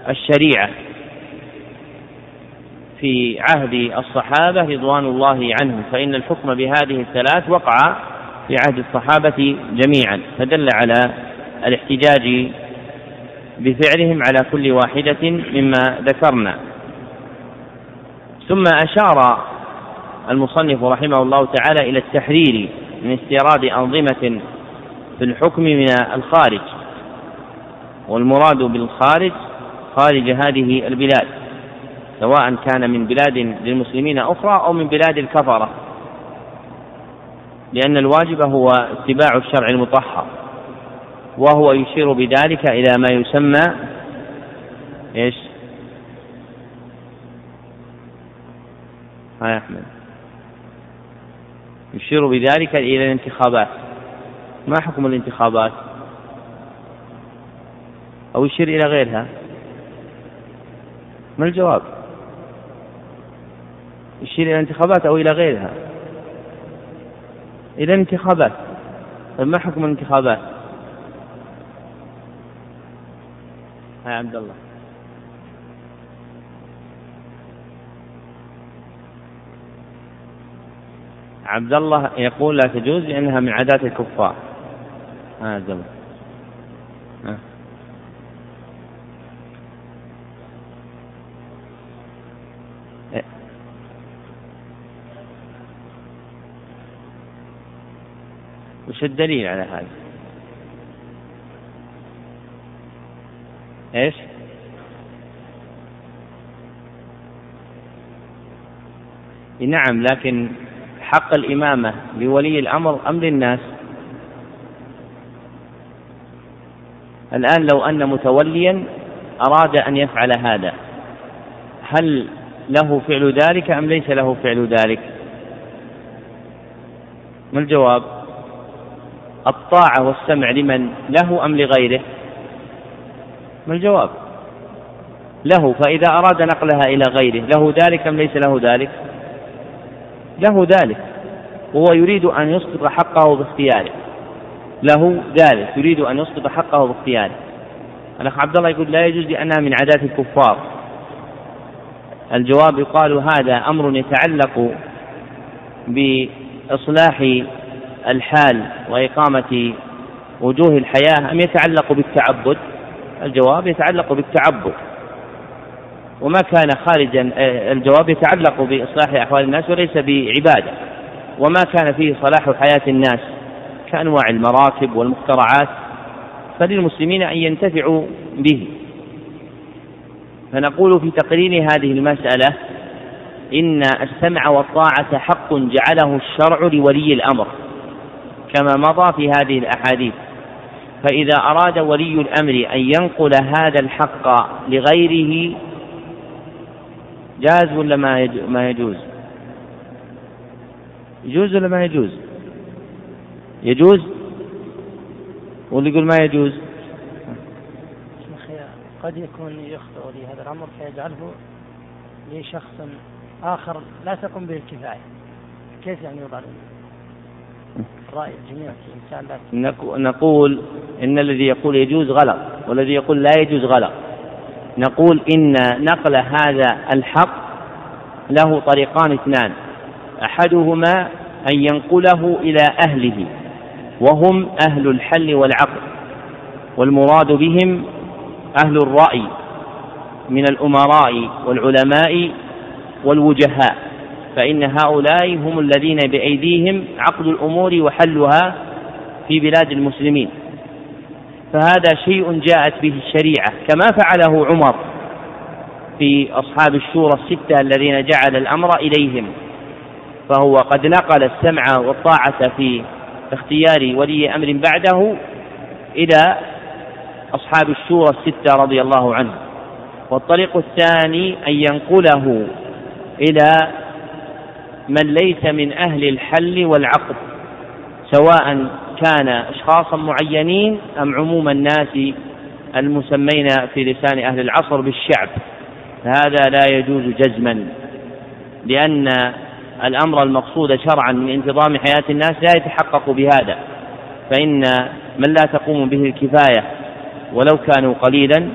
الشريعة في عهد الصحابة رضوان الله عنهم فإن الحكم بهذه الثلاث وقع في عهد الصحابة جميعا فدل على الاحتجاج بفعلهم على كل واحدة مما ذكرنا. ثم أشار المصنف رحمه الله تعالى إلى التحرير من استيراد أنظمة في الحكم من الخارج والمراد بالخارج خارج هذه البلاد سواء كان من بلاد للمسلمين أخرى أو من بلاد الكفرة. لأن الواجب هو اتباع الشرع المطهر وهو يشير بذلك إلى ما يسمى إيش؟ ها يا أحمد يشير بذلك إلى الانتخابات ما حكم الانتخابات؟ أو يشير إلى غيرها؟ ما الجواب؟ يشير إلى الانتخابات أو إلى غيرها؟ إلى الانتخابات طيب ما حكم الانتخابات؟ يا عبد الله. عبد الله يقول لا تجوز لأنها من عادات الكفار. هذا آه وش الدليل على هذا؟ إيش؟ نعم لكن حق الإمامة لولي الأمر أم للناس الآن لو أن متوليا أراد أن يفعل هذا هل له فعل ذلك أم ليس له فعل ذلك؟ ما الجواب؟ الطاعة والسمع لمن له أم لغيره؟ ما الجواب؟ له فإذا أراد نقلها إلى غيره له ذلك أم ليس له ذلك؟ له ذلك وهو يريد أن يسقط حقه باختياره. له ذلك يريد أن يسقط حقه باختياره. الأخ عبد الله يقول لا يجوز لأنها من عادات الكفار. الجواب يقال هذا أمر يتعلق بإصلاح الحال وإقامة وجوه الحياة أم يتعلق بالتعبد؟ الجواب يتعلق بالتعبد. وما كان خارجا الجواب يتعلق بإصلاح أحوال الناس وليس بعبادة. وما كان فيه صلاح حياة الناس كأنواع المراكب والمخترعات فللمسلمين أن ينتفعوا به. فنقول في تقرير هذه المسألة إن السمع والطاعة حق جعله الشرع لولي الأمر. كما مضى في هذه الأحاديث. فإذا أراد ولي الأمر أن ينقل هذا الحق لغيره جاز ولا ما يجوز؟ يجوز ولا ما يجوز؟ يجوز؟ واللي يقول ما يجوز؟ قد يكون يخطئ لي هذا الأمر فيجعله لشخص آخر لا تقوم به الكفاية. كيف يعني يوضع نقول إن الذي يقول يجوز غلط والذي يقول لا يجوز غلط. نقول إن نقل هذا الحق له طريقان اثنان. أحدهما أن ينقله إلى أهله وهم أهل الحل والعقل والمراد بهم أهل الرأي من الأمراء والعلماء والوجهاء. فإن هؤلاء هم الذين بأيديهم عقد الأمور وحلها في بلاد المسلمين. فهذا شيء جاءت به الشريعة كما فعله عمر في أصحاب الشورى الستة الذين جعل الأمر إليهم. فهو قد نقل السمع والطاعة في اختيار ولي أمر بعده إلى أصحاب الشورى الستة رضي الله عنهم والطريق الثاني أن ينقله إلى من ليس من أهل الحل والعقد سواء كان أشخاصا معينين أم عموم الناس المسمين في لسان أهل العصر بالشعب. فهذا لا يجوز جزما لأن الأمر المقصود شرعا من انتظام حياة الناس لا يتحقق بهذا. فإن من لا تقوم به الكفاية ولو كانوا قليلا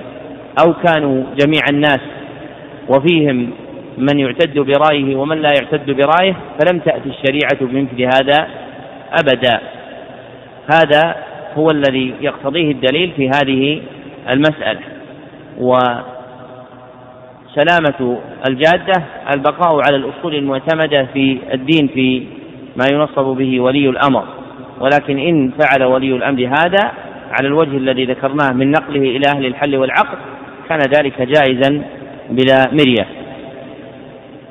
أو كانوا جميع الناس وفيهم من يعتد برأيه ومن لا يعتد برأيه فلم تأتي الشريعة بمثل هذا أبدا. هذا هو الذي يقتضيه الدليل في هذه المسألة. وسلامة الجادة البقاء على الأصول المعتمدة في الدين في ما ينصب به ولي الأمر. ولكن إن فعل ولي الأمر هذا على الوجه الذي ذكرناه من نقله إلى أهل الحل والعقد كان ذلك جائزا بلا مرية.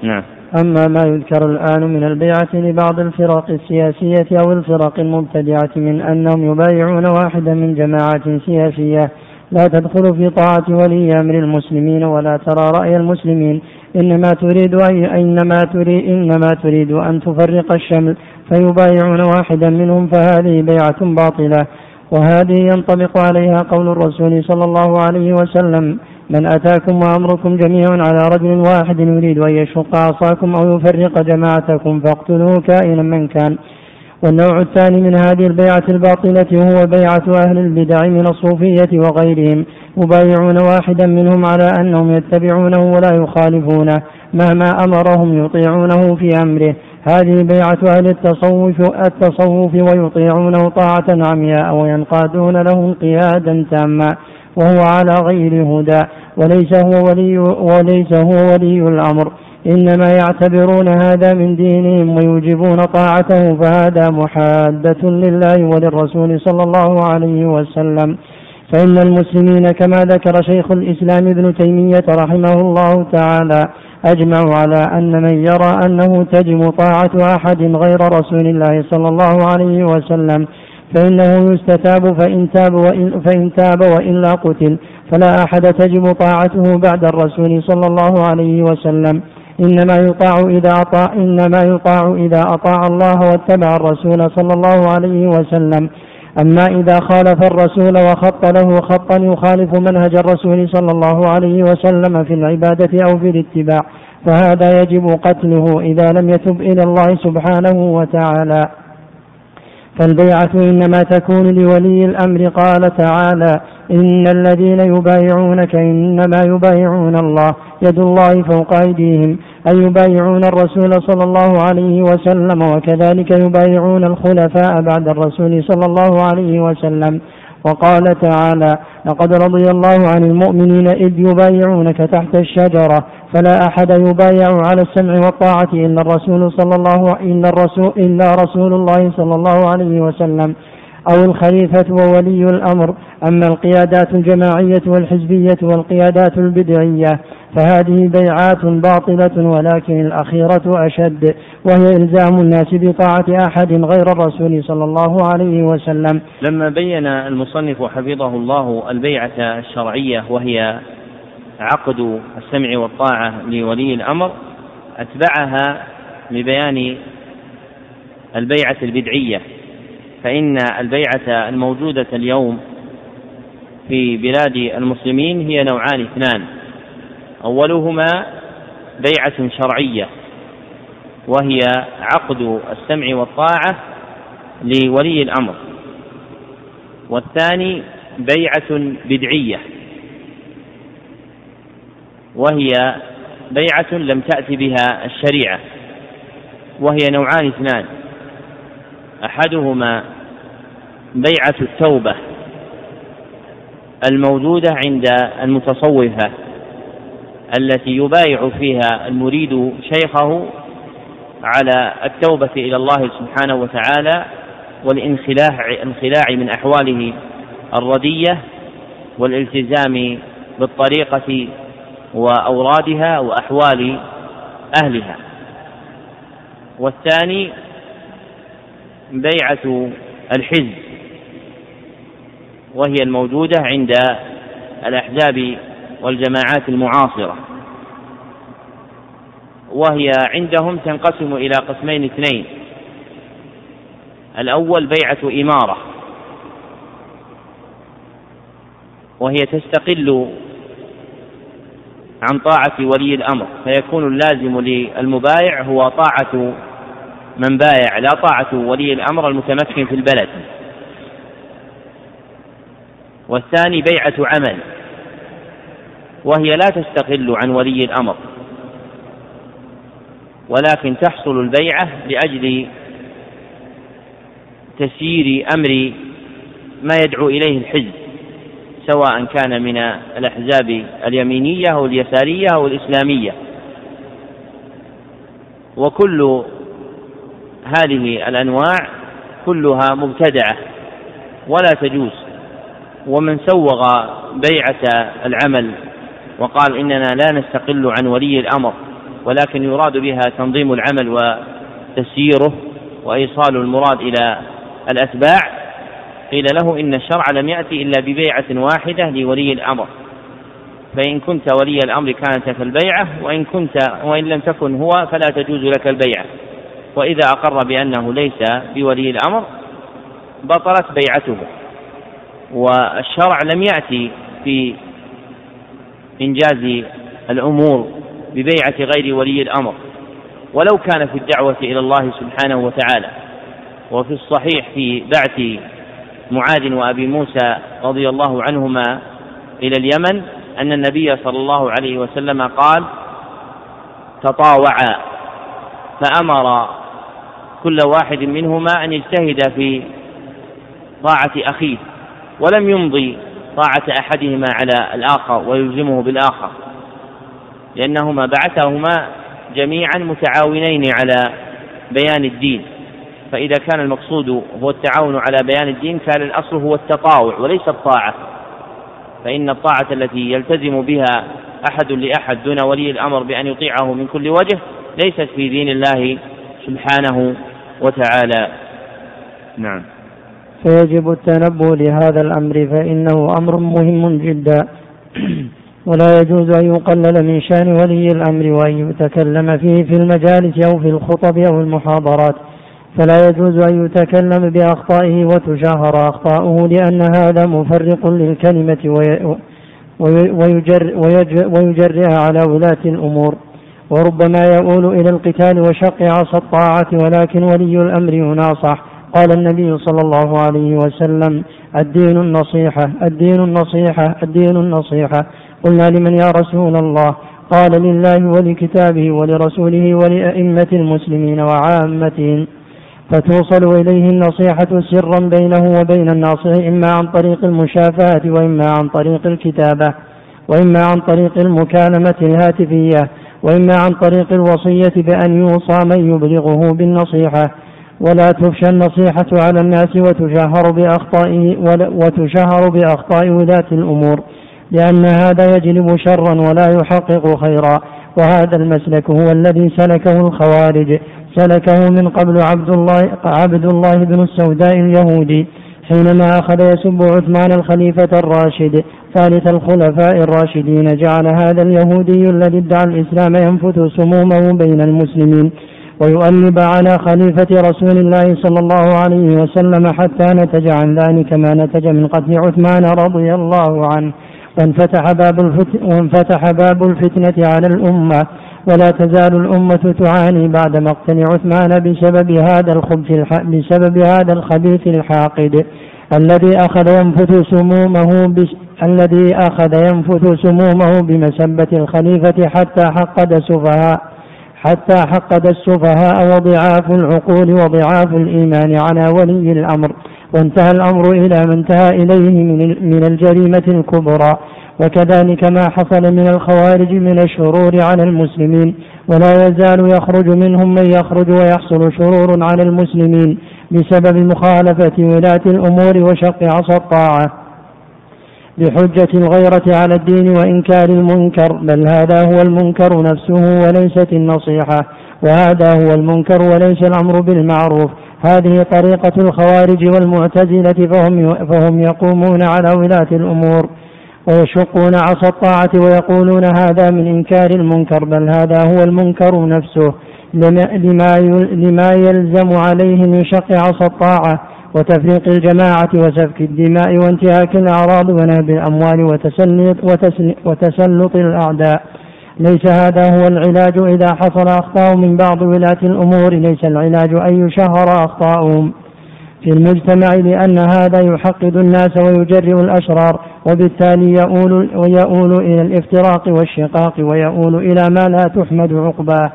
نعم. أما ما يذكر الآن من البيعة لبعض الفرق السياسية أو الفرق المبتدعة من أنهم يبايعون واحدا من جماعات سياسية لا تدخل في طاعة ولي أمر المسلمين ولا ترى رأي المسلمين. إنما تريد أن إنما تريد إنما تريد أن تفرق الشمل فيبايعون واحدا منهم فهذه بيعة باطلة. وهذه ينطبق عليها قول الرسول صلى الله عليه وسلم من أتاكم وأمركم جميع على رجل واحد يريد أن يشق عصاكم أو يفرق جماعتكم فاقتلوه كائنا من كان. والنوع الثاني من هذه البيعة الباطلة هو بيعة أهل البدع من الصوفية وغيرهم يبايعون واحدا منهم على أنهم يتبعونه ولا يخالفونه مهما أمرهم يطيعونه في أمره. هذه بيعة أهل التصوف التصوف ويطيعونه طاعة عمياء وينقادون له انقيادا تاما وهو على غير هدى. وليس هو ولي وليس هو ولي الأمر. إنما يعتبرون هذا من دينهم ويوجبون طاعته فهذا محادة لله وللرسول صلى الله عليه وسلم. فإن المسلمين كما ذكر شيخ الإسلام ابن تيمية رحمه الله تعالى أجمعوا على أن من يرى أنه تجب طاعة أحد غير رسول الله صلى الله عليه وسلم فإنه يستتاب فإن تاب وإن, فإن تاب وإلا قتل فلا أحد تجب طاعته بعد الرسول صلى الله عليه وسلم. إنما يطاع إذا أطاع إنما يطاع إذا أطاع الله واتبع الرسول صلى الله عليه وسلم. أما إذا خالف الرسول وخط له خطا يخالف منهج الرسول صلى الله عليه وسلم في العبادة أو في الاتباع فهذا يجب قتله إذا لم يتب إلى الله سبحانه وتعالى. فالبيعة إنما تكون لولي الأمر قال تعالى إن الذين يبايعونك إنما يبايعون الله يد الله فوق أيديهم. أي يبايعون الرسول صلى الله عليه وسلم وكذلك يبايعون الخلفاء بعد الرسول صلى الله عليه وسلم. وقال تعالى لقد رضي الله عن المؤمنين إذ يبايعونك تحت الشجرة فلا أحد يبايع على السمع والطاعة إلا الرسول صلى الله إلا الرسول إلا رسول الله صلى الله عليه وسلم. أو الخليفة وولي الأمر أما القيادات الجماعية والحزبية والقيادات البدعية. فهذه بيعات باطلة ولكن الأخيرة أشد وهي إلزام الناس بطاعة أحد غير الرسول صلى الله عليه وسلم. لما بين المصنف حفظه الله البيعة الشرعية وهي عقد السمع والطاعة لولي الأمر أتبعها ببيان البيعة البدعية فإن البيعة الموجودة اليوم في بلاد المسلمين هي نوعان اثنان. أولهما بيعة شرعية وهي عقد السمع والطاعة لولي الأمر والثاني بيعة بدعية وهي بيعة لم تأتي بها الشريعة وهي نوعان اثنان أحدهما بيعة التوبة الموجودة عند المتصوفة. التي يبايع فيها المريد شيخه على التوبة إلى الله سبحانه وتعالى والانخلاع انخلاع من أحواله الردية والالتزام بالطريقة وأورادها وأحوال أهلها. والثاني بيعة الحزب وهي الموجودة عند الأحزاب والجماعات المعاصرة. وهي عندهم تنقسم إلى قسمين اثنين. الأول بيعة إمارة. وهي تستقل عن طاعة ولي الأمر. فيكون اللازم للمبايع هو طاعة من بايع لا طاعة ولي الأمر المتمكن في البلد. والثاني بيعة عمل. وهي لا تستقل عن ولي الأمر ولكن تحصل البيعة لأجل تسيير أمر ما يدعو إليه الحزب سواء كان من الأحزاب اليمينية أو اليسارية أو الإسلامية. وكل هذه الأنواع كلها مبتدعة ولا تجوز ومن سوغ بيعة العمل وقال إننا لا نستقل عن ولي الأمر ولكن يراد بها تنظيم العمل وتسييره وإيصال المراد إلى الأتباع. قيل له إن الشرع لم يأتي إلا ببيعة واحدة لولي الأمر. فإن كنت ولي الأمر كانت لك البيعة وإن كنت وإن لم تكن هو فلا تجوز لك البيعة. وإذا أقر بأنه ليس بولي الأمر بطلت بيعته. والشرع لم يأتي في إنجاز الأمور ببيعة غير ولي الأمر. ولو كان في الدعوة إلى الله سبحانه وتعالى وفي الصحيح في بعث معاذ وأبي موسى رضي الله عنهما إلى اليمن أن النبي صلى الله عليه وسلم قال تطاوعا. فأمر كل واحد منهما أن يجتهد في طاعة أخيه ولم يمضي طاعة أحدهما على الآخر ويلزمه بالآخر. لأنهما بعثهما جميعا متعاونين على بيان الدين. فإذا كان المقصود هو التعاون على بيان الدين كان الأصل هو التطاوع وليس الطاعة. فإن الطاعة التي يلتزم بها أحد لأحد دون ولي الأمر بأن يطيعه من كل وجه ليست في دين الله سبحانه وتعالى. نعم. فيجب التنبؤ لهذا الأمر فإنه أمر مهم جدا. ولا يجوز أن يقلل من شأن ولي الأمر وأن يتكلم فيه في المجالس أو في الخطب أو المحاضرات. فلا يجوز أن يتكلم بأخطائه وتشاهر أخطاؤه لأن هذا مفرق للكلمة ويجر ويجرئها على ولاة الأمور. وربما يؤول إلى القتال وشق عصا الطاعة ولكن ولي الأمر يناصح. قال النبي صلى الله عليه وسلم الدين النصيحة الدين النصيحة الدين النصيحة. قلنا لمن يا رسول الله؟ قال لله ولكتابه ولرسوله ولأئمة المسلمين وعامتهم. فتوصل إليه النصيحة سرا بينه وبين الناصح إما عن طريق المشافهة وإما عن طريق الكتابة وإما عن طريق المكالمة الهاتفية وإما عن طريق الوصية بأن يوصى من يبلغه بالنصيحة. ولا تفشى النصيحة على الناس وتشهر بأخطاء وتشهر بأخطاء ولاة الأمور لأن هذا يجلب شرا ولا يحقق خيرا. وهذا المسلك هو الذي سلكه الخوارج. سلكه من قبل عبد الله عبد الله بن السوداء اليهودي حينما أخذ يسب عثمان الخليفة الراشد ثالث الخلفاء الراشدين جعل هذا اليهودي الذي ادعى الإسلام ينفث سمومه بين المسلمين. ويؤلب على خليفة رسول الله صلى الله عليه وسلم حتى نتج عن ذلك ما نتج من قتل عثمان رضي الله عنه. وانفتح باب وانفتح باب الفتنة على الأمة. ولا تزال الأمة تعاني بعد مقتل عثمان بسبب هذا الخبث بسبب هذا الخبيث الحاقد. الذي أخذ ينفث سمومه بس الذي أخذ ينفث سمومه بمسبة الخليفة حتى حقد سفهاء. حتى حقد السفهاء وضعاف العقول وضعاف الإيمان على ولي الأمر وانتهى الأمر إلى ما انتهى إليه من الجريمة الكبرى. وكذلك ما حصل من الخوارج من الشرور على المسلمين ولا يزال يخرج منهم من يخرج ويحصل شرور على المسلمين بسبب مخالفة ولاة الأمور وشق عصا الطاعة. بحجة الغيرة على الدين وإنكار المنكر بل هذا هو المنكر نفسه وليست النصيحة وهذا هو المنكر وليس الأمر بالمعروف. هذه طريقة الخوارج والمعتزلة فهم, فهم يقومون على ولاة الأمور ويشقون عصا الطاعة ويقولون هذا من إنكار المنكر بل هذا هو المنكر نفسه. لما, لما يلزم عليه من شق عصا الطاعة وتفريق الجماعة وسفك الدماء وانتهاك الأعراض ونهب الأموال وتسلط, وتسلط الأعداء. ليس هذا هو العلاج إذا حصل أخطاء من بعض ولاة الأمور. ليس العلاج أن يشهر أخطاؤهم. في المجتمع لأن هذا يحقد الناس ويجرئ الأشرار. وبالتالي يؤول, ويؤول إلى الإفتراق والشقاق ويؤول إلى ما لا تحمد عقباه.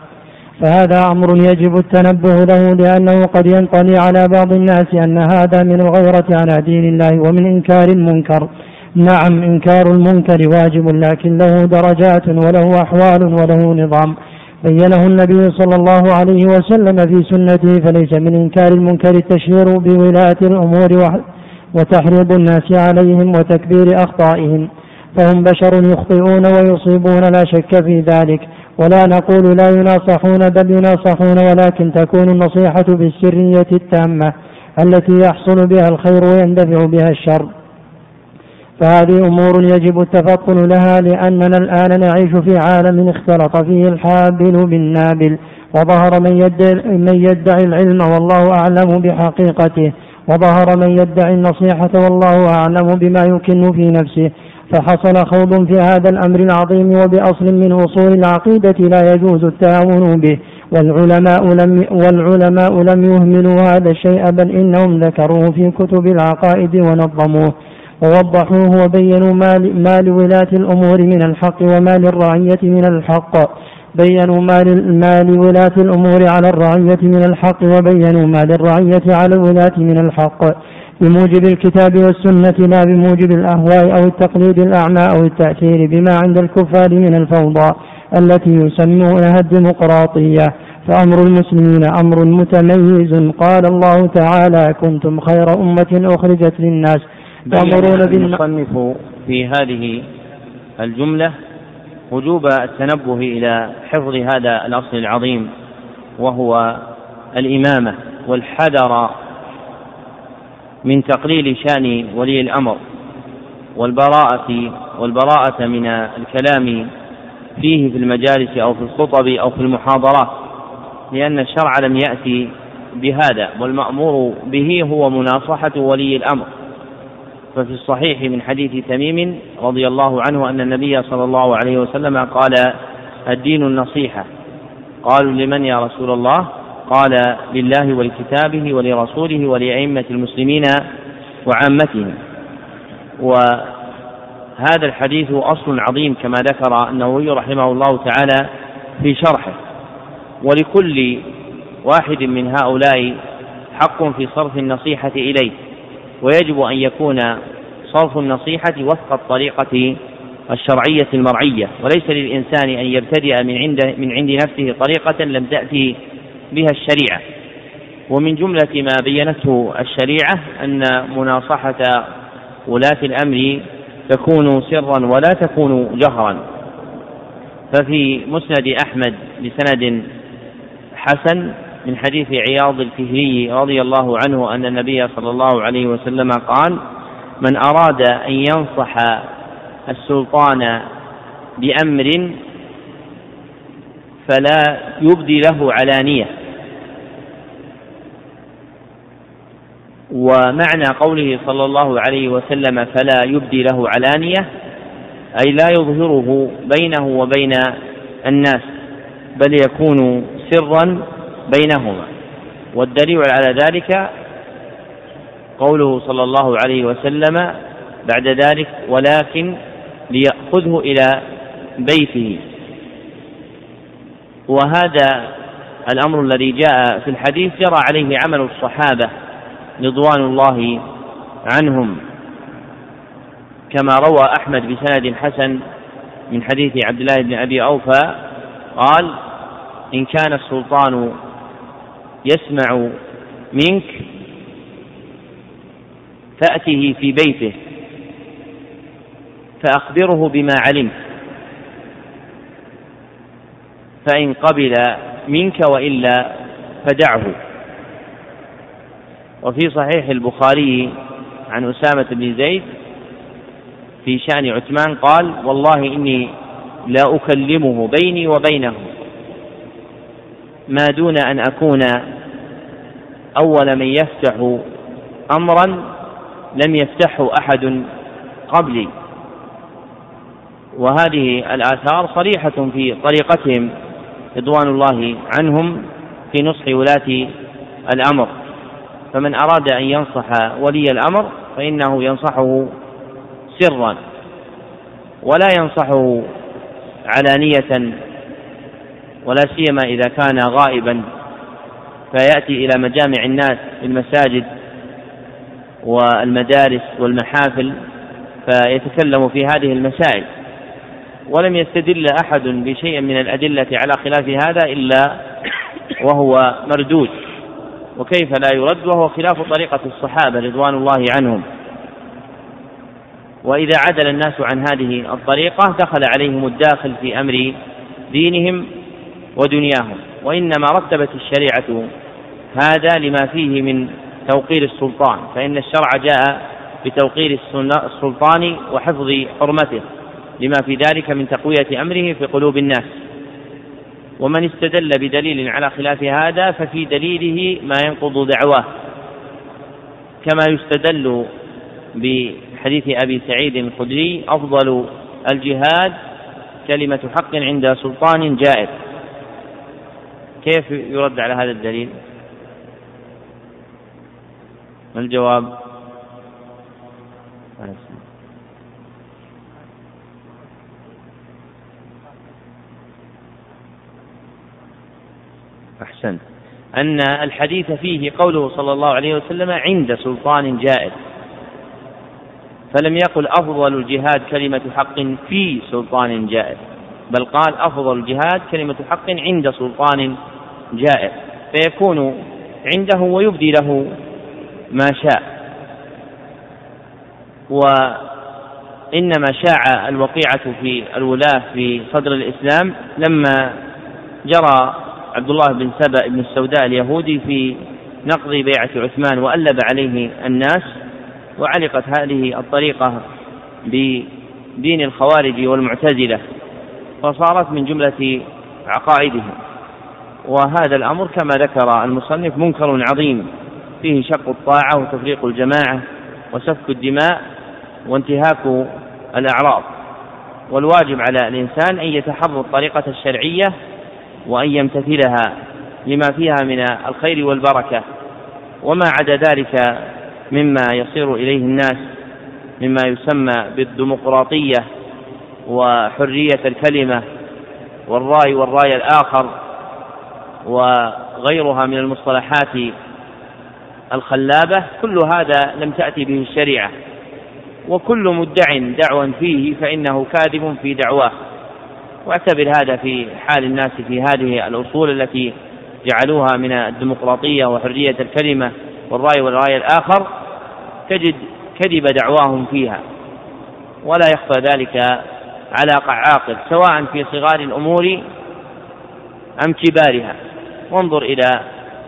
فهذا أمر يجب التنبه له لأنه قد ينطلي على بعض الناس أن هذا من الغيرة على دين الله ومن إنكار المنكر. نعم إنكار المنكر واجب لكن له درجات وله أحوال وله نظام. بينه النبي صلى الله عليه وسلم في سنته فليس من إنكار المنكر التشهير بولاة الأمور وتحريض الناس عليهم وتكبير أخطائهم. فهم بشر يخطئون ويصيبون لا شك في ذلك. ولا نقول لا يناصحون بل يناصحون ولكن تكون النصيحة بالسرية التامة التي يحصل بها الخير ويندفع بها الشر. فهذه أمور يجب التفطن لها لأننا الآن نعيش في عالم اختلط فيه الحابل بالنابل وظهر من يدعي, من يدعي العلم والله أعلم بحقيقته وظهر من يدعي النصيحة والله أعلم بما يكن في نفسه. فحصل خوض في هذا الأمر العظيم وبأصل من أصول العقيدة لا يجوز التهاون به. والعلماء لم والعلماء لم يهملوا هذا الشيء بل إنهم ذكروه في كتب العقائد ونظموه. ووضحوه وبينوا ما لولاة الأمور من الحق وما للرعية من الحق. بينوا ما لولاة الأمور على الرعية من الحق وبينوا ما للرعية على الولاة من الحق. بموجب الكتاب والسنة لا بموجب الأهواء أو التقليد الأعمى أو التأثير بما عند الكفار من الفوضى التي يسمونها الديمقراطية. فأمر المسلمين أمر متميز. قال الله تعالى كنتم خير أمة أخرجت للناس. تأمرون بالمصنف في هذه الجملة وجوب التنبه إلى حفظ هذا الأصل العظيم وهو الإمامة والحذر من تقليل شأن ولي الأمر والبراءة والبراءة من الكلام فيه في المجالس أو في الخطب أو في المحاضرات لأن الشرع لم يأتي بهذا والمأمور به هو مناصحة ولي الأمر. ففي الصحيح من حديث تميم رضي الله عنه أن النبي صلى الله عليه وسلم قال الدين النصيحة قالوا لمن يا رسول الله؟ قال لله ولكتابه ولرسوله ولأئمة المسلمين وعامتهم. وهذا الحديث أصل عظيم كما ذكر النووي رحمه الله تعالى في شرحه. ولكل واحد من هؤلاء حق في صرف النصيحة إليه ويجب أن يكون صرف النصيحة وفق الطريقة الشرعية المرعية. وليس للإنسان أن يبتدئ من عند من عند نفسه طريقة لم تأتي بها الشريعة. ومن جملة ما بينته الشريعة أن مناصحة ولاة الأمر تكون سرا ولا تكون جهرا. ففي مسند أحمد بسند حسن من حديث عياض الفهري رضي الله عنه أن النبي صلى الله عليه وسلم قال من أراد أن ينصح السلطان بأمر فلا يبدي له علانية ومعنى قوله صلى الله عليه وسلم فلا يبدي له علانية أي لا يظهره بينه وبين الناس بل يكون سرا بينهما. والدليل على ذلك قوله صلى الله عليه وسلم بعد ذلك ولكن ليأخذه إلى بيته. وهذا الأمر الذي جاء في الحديث جرى عليه عمل الصحابة رضوان الله عنهم. كما روى أحمد بسند حسن من حديث عبد الله بن أبي أوفى قال إن كان السلطان يسمع منك فأته في بيته فأخبره بما علمت فإن قبل منك وإلا فدعه. وفي صحيح البخاري عن أسامة بن زيد في شأن عثمان قال والله إني لا أكلمه بيني وبينه ما دون أن أكون أول من يفتح أمرا لم يفتحه أحد قبلي. وهذه الآثار صريحة في طريقتهم رضوان الله عنهم في نصح ولاة الأمر. فمن أراد أن ينصح ولي الأمر فإنه ينصحه سرا ولا ينصحه علانية ولا سيما إذا كان غائبا فيأتي إلى مجامع الناس في المساجد والمدارس والمحافل فيتكلم في هذه المسائل. ولم يستدل أحد بشيء من الأدلة على خلاف هذا إلا وهو مردود. وكيف لا يرد؟ وهو خلاف طريقة الصحابة رضوان الله عنهم. وإذا عدل الناس عن هذه الطريقة دخل عليهم الداخل في أمر دينهم ودنياهم. وإنما رتبت الشريعة هذا لما فيه من توقير السلطان فإن الشرع جاء بتوقير السلطان وحفظ حرمته لما في ذلك من تقوية أمره في قلوب الناس. ومن استدل بدليل على خلاف هذا ففي دليله ما ينقض دعواه. كما يستدل بحديث أبي سعيد الخدري أفضل الجهاد كلمة حق عند سلطان جائر. كيف يرد على هذا الدليل؟ الجواب؟ أحسنت أن الحديث فيه قوله صلى الله عليه وسلم عند سلطان جائر فلم يقل أفضل الجهاد كلمة حق في سلطان جائر بل قال أفضل الجهاد كلمة حق عند سلطان جائر فيكون عنده ويبدي له ما شاء. وإنما شاع الوقيعة في الولاة في صدر الإسلام لما جرى عبد الله بن سبأ بن السوداء اليهودي في نقض بيعة عثمان وألب عليه الناس وعلقت هذه الطريقة بدين الخوارج والمعتزلة فصارت من جملة عقائدهم. وهذا الأمر كما ذكر المصنف منكر عظيم فيه شق الطاعة وتفريق الجماعة وسفك الدماء وانتهاك الأعراض. والواجب على الإنسان أن يتحرى الطريقة الشرعية وأن يمتثلها لما فيها من الخير والبركة. وما عدا ذلك مما يصير إليه الناس مما يسمى بالديمقراطية وحرية الكلمة والرأي والرأي الآخر وغيرها من المصطلحات الخلابة كل هذا لم تأتي به الشريعة. وكل مدع دعوا فيه فإنه كاذب في دعواه. واعتبر هذا في حال الناس في هذه الأصول التي جعلوها من الديمقراطية وحرية الكلمة والرأي والرأي الآخر تجد كذب دعواهم فيها. ولا يخفى ذلك على عاقل سواء في صغار الأمور أم كبارها. وانظر إلى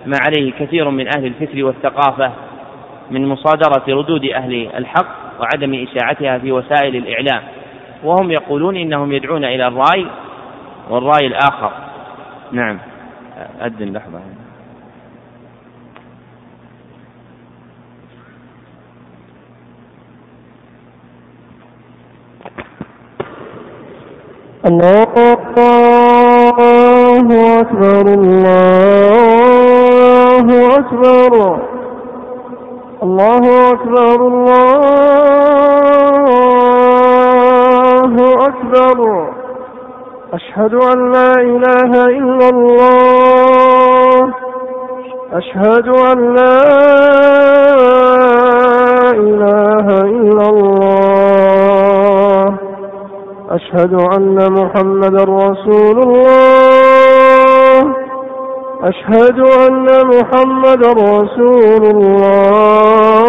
ما عليه كثير من أهل الفكر والثقافة من مصادرة ردود أهل الحق وعدم إشاعتها في وسائل الإعلام. وهم يقولون إنهم يدعون إلى الرأي والرأي الآخر. نعم. أذن لحظة. الله أكبر الله أكبر. الله أكبر الله أكبر. أشهد أن لا إله إلا الله. أشهد أن لا إله إلا الله. أشهد أن محمدا رسول الله. أشهد أن محمدا رسول الله.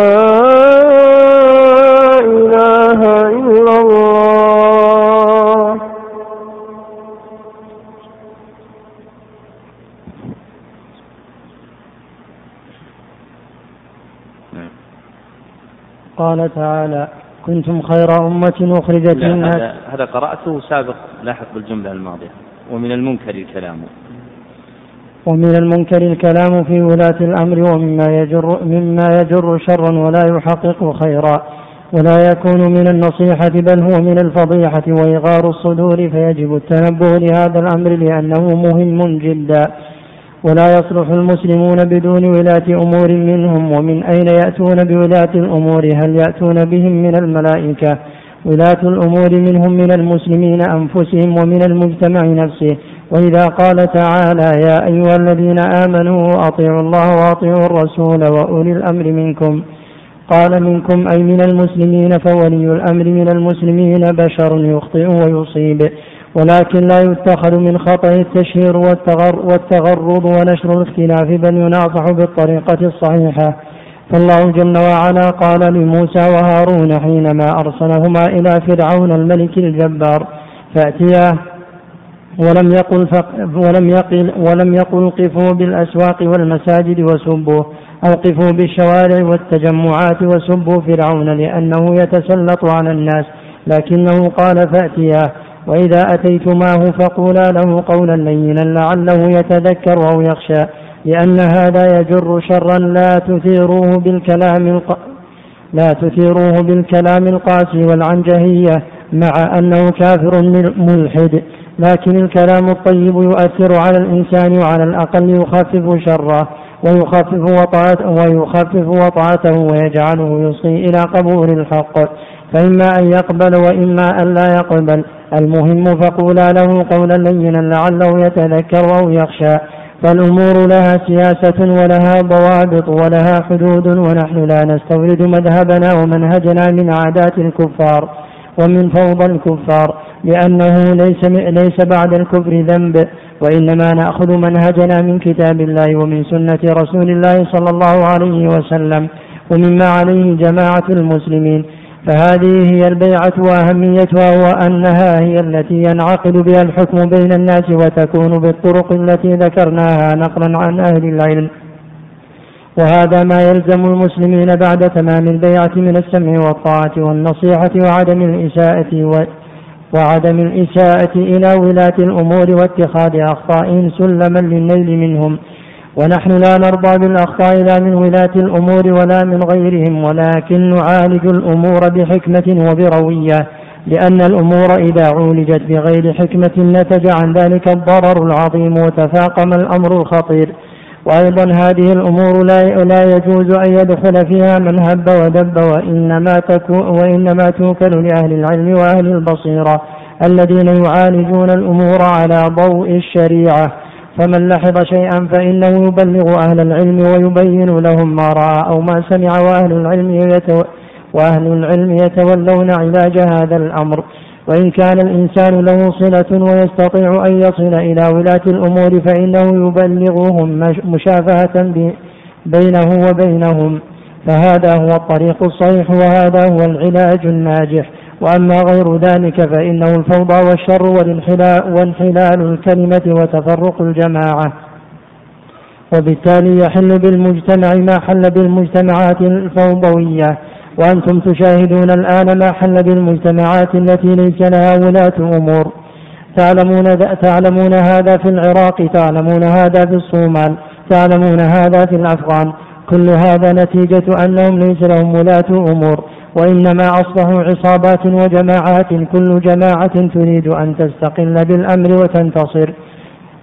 قال تعالى كنتم خير أمة أخرجت للناس. هذا, هذا قرأته سابق لاحق بالجملة الماضية. ومن المنكر الكلام. ومن المنكر الكلام في ولاة الأمر ومما يجر مما يجر شرا ولا يحقق خيرا. ولا يكون من النصيحة بل هو من الفضيحة. وإغار الصدور فيجب التنبه لهذا الأمر لأنه مهم جدا. ولا يصلح المسلمون بدون ولاة أمور منهم ومن أين يأتون بولاة الأمور؟ هل يأتون بهم من الملائكة؟ ولاة الأمور منهم من المسلمين أنفسهم ومن المجتمع نفسه. وإذا قال تعالى يا أيها الذين آمنوا أطيعوا الله وأطيعوا الرسول وأولي الأمر منكم. قال منكم أي من المسلمين؟ فولي الأمر من المسلمين بشر يخطئ ويصيب. ولكن لا يتخذ من خطأ التشهير والتغر والتغرض ونشر الاختلاف بل يناصح بالطريقة الصحيحة. فالله جل وعلا قال لموسى وهارون حينما أرسلهما إلى فرعون الملك الجبار فأتياه ولم يقل ولم يقل ولم يقل قفوا بالأسواق والمساجد وسبوه أو قفوا بالشوارع والتجمعات وسبوا فرعون لأنه يتسلط على الناس لكنه قال فأتياه وإذا أتيتماه فقولا له قولا لينا لعله يتذكر أو يخشى لأن هذا يجر شرا لا تثيروه بالكلام الق... لا تثيروه بالكلام القاسي والعنجهية مع أنه كافر ملحد لكن الكلام الطيب يؤثر على الإنسان وعلى الأقل يخفف شره ويخفف وطاعته ويخفف ويجعله يصغي إلى قبول الحق. فإما أن يقبل وإما أن لا يقبل. المهم فقولا له قولا لينا لعله يتذكر أو يخشى. فالأمور لها سياسة ولها ضوابط ولها حدود ونحن لا نستورد مذهبنا ومنهجنا من عادات الكفار ومن فوضى الكفار لأنه ليس ليس بعد الكفر ذنب وإنما نأخذ منهجنا من كتاب الله ومن سنة رسول الله صلى الله عليه وسلم ومما عليه جماعة المسلمين. فهذه هي البيعة وأهميتها وأنها هي التي ينعقد بها الحكم بين الناس وتكون بالطرق التي ذكرناها نقلا عن أهل العلم. وهذا ما يلزم المسلمين بعد تمام البيعة من السمع والطاعة والنصيحة وعدم الإساءة و وعدم الإساءة إلى ولاة الأمور واتخاذ أخطائهم سلما للنيل منهم. ونحن لا نرضى بالأخطاء لا من ولاة الأمور ولا من غيرهم ولكن نعالج الأمور بحكمة وبروية لأن الأمور إذا عولجت بغير حكمة نتج عن ذلك الضرر العظيم وتفاقم الأمر الخطير. وأيضا هذه الأمور لا لا يجوز أن يدخل فيها من هب ودب وإنما تكون وإنما توكل لأهل العلم وأهل البصيرة الذين يعالجون الأمور على ضوء الشريعة. فمن لحظ شيئا فإنه يبلغ أهل العلم ويبين لهم ما رأى أو ما سمع وأهل العلم يتو وأهل العلم يتولون علاج هذا الأمر. وإن كان الإنسان له صلة ويستطيع أن يصل إلى ولاة الأمور فإنه يبلغهم مشافهة بينه وبينهم. فهذا هو الطريق الصحيح وهذا هو العلاج الناجح. وأما غير ذلك فإنه الفوضى والشر وانحلال الكلمة وتفرق الجماعة. وبالتالي يحل بالمجتمع ما حل بالمجتمعات الفوضوية. وأنتم تشاهدون الآن ما حل بالمجتمعات التي ليس لها ولاة أمور. تعلمون تعلمون هذا في العراق تعلمون هذا في الصومال تعلمون هذا في الأفغان. كل هذا نتيجة أنهم ليس لهم ولاة أمور. وإنما أصبحوا عصابات وجماعات كل جماعة تريد أن تستقل بالأمر وتنتصر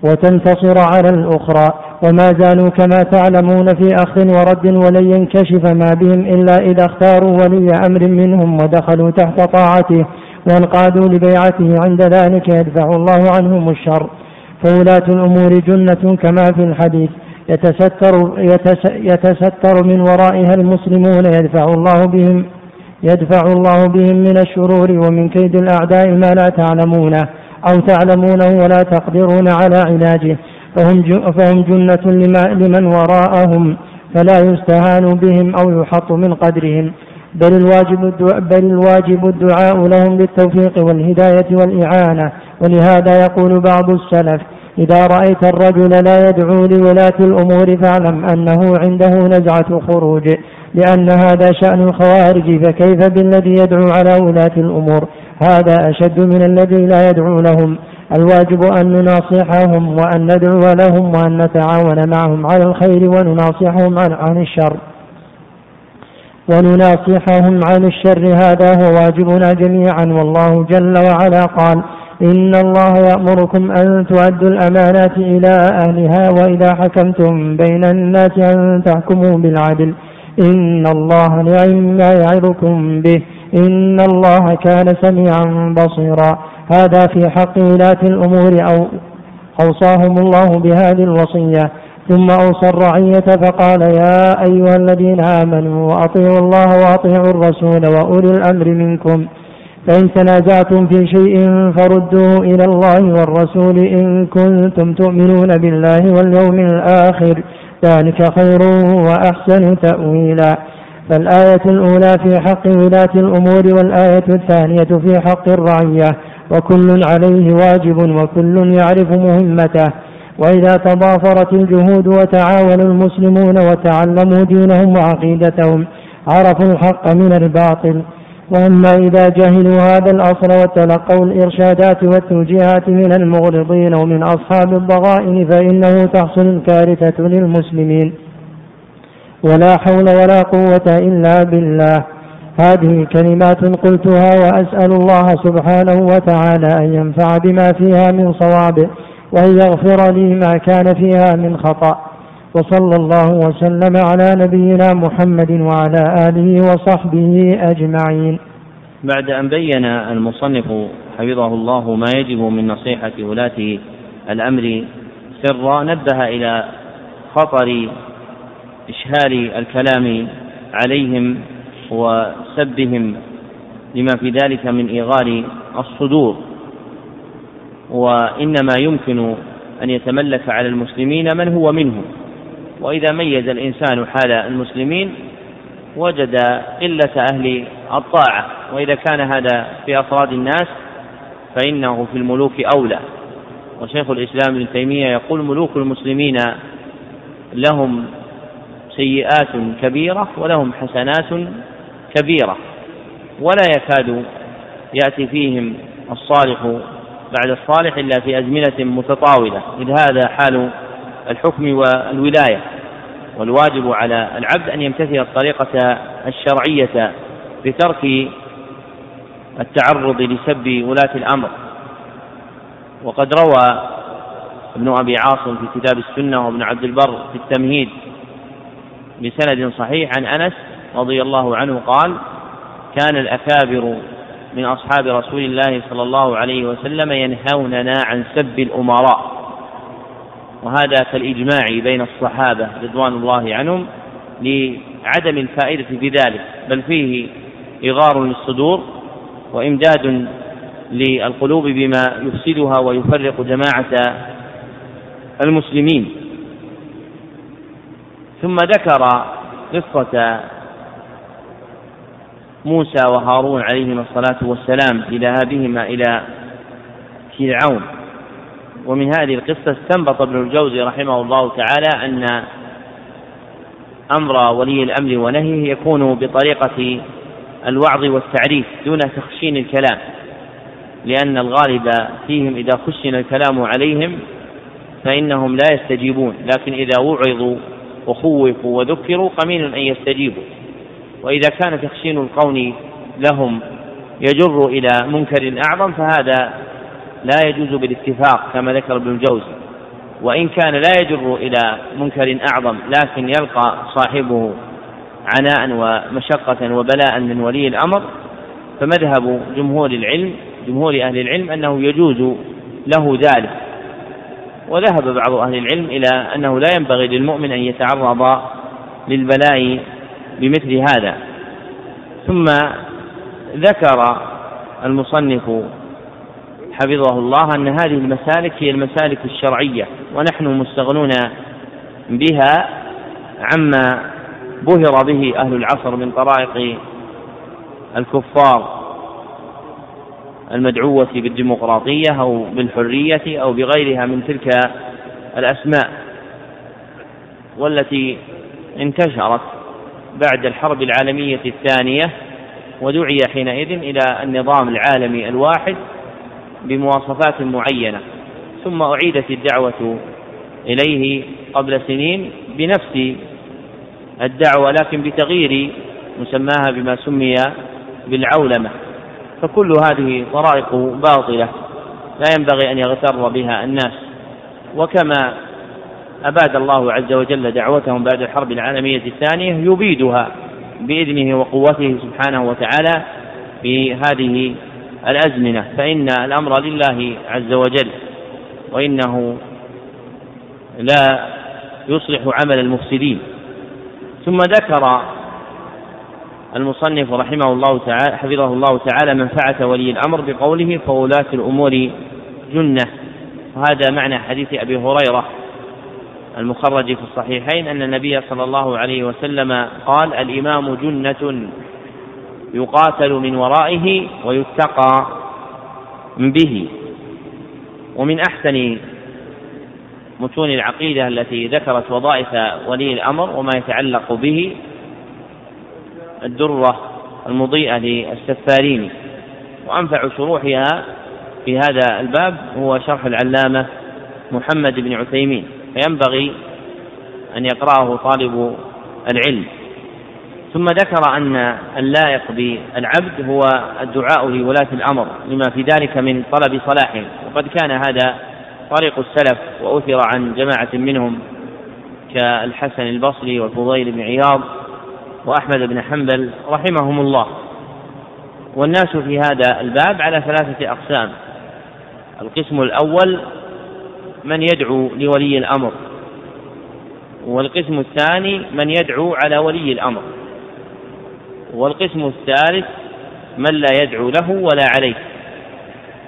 وتنتصر على الأخرى. وما زالوا كما تعلمون في أخذ ورد ولن ينكشف ما بهم إلا إذا اختاروا ولي أمر منهم ودخلوا تحت طاعته وانقادوا لبيعته عند ذلك يدفع الله عنهم الشر. فولاة الأمور جنة كما في الحديث. يتستر, يتستر من ورائها المسلمون يدفع الله بهم يدفع الله بهم من الشرور ومن كيد الأعداء ما لا تعلمونه أو تعلمونه ولا تقدرون على علاجه. فهم فهم جنة لمن وراءهم فلا يستهان بهم أو يحط من قدرهم. بل الواجب الدعاء بل الواجب الدعاء لهم بالتوفيق والهداية والإعانة. ولهذا يقول بعض السلف إذا رأيت الرجل لا يدعو لولاة الأمور فاعلم أنه عنده نزعة خروج لأن هذا شأن الخوارج فكيف بالذي يدعو على ولاة الأمور؟ هذا أشد من الذي لا يدعو لهم. الواجب أن نناصحهم وأن ندعو لهم وأن نتعاون معهم على الخير ونناصحهم عن الشر. ونناصحهم عن الشر هذا هو واجبنا جميعا والله جل وعلا قال إن الله يأمركم أن تؤدوا الأمانات إلى أهلها وإذا حكمتم بين الناس أن تحكموا بالعدل. إن الله نعم ما يعظكم به. إن الله كان سميعا بصيرا. هذا في حق ولاة الأمور أو أوصاهم الله بهذه الوصية. ثم أوصى الرعية فقال يا أيها الذين آمنوا وأطيعوا الله وأطيعوا الرسول وأولي الأمر منكم. فإن تنازعتم في شيء فردوه إلى الله والرسول إن كنتم تؤمنون بالله واليوم الآخر. ذلك خير وأحسن تأويلا. فالآية الأولى في حق ولاة الأمور والآية الثانية في حق الرعية. وكل عليه واجب وكل يعرف مهمته. وإذا تضافرت الجهود وتعاون المسلمون وتعلموا دينهم وعقيدتهم عرفوا الحق من الباطل. وأما إذا جهلوا هذا الأصل وتلقوا الإرشادات والتوجيهات من المغرضين ومن أصحاب الضغائن فإنه تحصل الكارثة للمسلمين. ولا حول ولا قوة إلا بالله. هذه كلمات قلتها وأسأل الله سبحانه وتعالى أن ينفع بما فيها من صواب وأن يغفر لي ما كان فيها من خطأ. وصلى الله وسلم على نبينا محمد وعلى آله وصحبه أجمعين. بعد أن بين المصنف حفظه الله ما يجب من نصيحة ولاة الأمر سرا نبه إلى خطر إشهار الكلام عليهم وسبهم لما في ذلك من إيغار الصدور. وإنما يمكن أن يتملك على المسلمين من هو منهم. وإذا ميز الإنسان حال المسلمين وجد قلة أهل الطاعة. وإذا كان هذا في أفراد الناس فإنه في الملوك أولى. وشيخ الإسلام ابن تيمية يقول ملوك المسلمين لهم سيئات كبيرة ولهم حسنات كبيرة ولا يكاد يأتي فيهم الصالح بعد الصالح إلا في أزمنة متطاولة. إذ هذا حال الحكم والولاية والواجب على العبد أن يمتثل الطريقة الشرعية بترك التعرض لسب ولاة الأمر. وقد روى ابن أبي عاصم في كتاب السنة وابن عبد البر في التمهيد بسند صحيح عن أنس رضي الله عنه قال كان الأكابر من أصحاب رسول الله صلى الله عليه وسلم ينهوننا عن سب الأمراء. وهذا كالإجماع بين الصحابة رضوان الله عنهم لعدم الفائدة في ذلك بل فيه إغار للصدور وإمداد للقلوب بما يفسدها ويفرق جماعة المسلمين. ثم ذكر قصة موسى وهارون عليهما الصلاة والسلام بذهابهما إلى فرعون. ومن هذه القصة استنبط ابن الجوزي رحمه الله تعالى أن أمر ولي الأمر ونهيه يكون بطريقة الوعظ والتعريف دون تخشين الكلام لأن الغالب فيهم إذا خشن الكلام عليهم فإنهم لا يستجيبون لكن إذا وعظوا وخوفوا وذكروا قمين أن يستجيبوا. وإذا كان تخشين القول لهم يجر إلى منكر أعظم فهذا لا يجوز بالاتفاق كما ذكر ابن الجوزي. وإن كان لا يجر إلى منكر أعظم لكن يلقى صاحبه عناء ومشقة وبلاء من ولي الأمر فمذهب جمهور العلم جمهور أهل العلم أنه يجوز له ذلك. وذهب بعض أهل العلم إلى أنه لا ينبغي للمؤمن أن يتعرض للبلاء بمثل هذا. ثم ذكر المصنف حفظه الله أن هذه المسالك هي المسالك الشرعية ونحن مستغنون بها عما بهر به أهل العصر من طرائق الكفار المدعوة بالديمقراطية أو بالحرية أو بغيرها من تلك الأسماء والتي انتشرت بعد الحرب العالمية الثانية ودعي حينئذ إلى النظام العالمي الواحد بمواصفات معينة ثم أعيدت الدعوة إليه قبل سنين بنفس الدعوة لكن بتغيير مسماها بما سمي بالعولمة. فكل هذه طرائق باطلة لا ينبغي أن يغتر بها الناس. وكما أباد الله عز وجل دعوتهم بعد الحرب العالمية الثانية يبيدها بإذنه وقوته سبحانه وتعالى في هذه الأزمنة فإن الأمر لله عز وجل وإنه لا يصلح عمل المفسدين. ثم ذكر المصنف رحمه الله تعالى حفظه الله تعالى منفعة ولي الأمر بقوله فولاة الأمور جنة. وهذا معنى حديث أبي هريرة المخرج في الصحيحين أن النبي صلى الله عليه وسلم قال الإمام جنة. يقاتل من ورائه ويتقى به. ومن أحسن متون العقيدة التي ذكرت وظائف ولي الأمر وما يتعلق به الدرة المضيئة للسفارين. وأنفع شروحها في هذا الباب هو شرح العلامة محمد بن عثيمين. فينبغي أن يقرأه طالب العلم. ثم ذكر أن اللائق بالعبد هو الدعاء لولاة الأمر لما في ذلك من طلب صلاحهم وقد كان هذا طريق السلف وأثر عن جماعة منهم كالحسن البصري والفضيل بن عياض وأحمد بن حنبل رحمهم الله. والناس في هذا الباب على ثلاثة أقسام. القسم الأول من يدعو لولي الأمر والقسم الثاني من يدعو على ولي الأمر. والقسم الثالث من لا يدعو له ولا عليه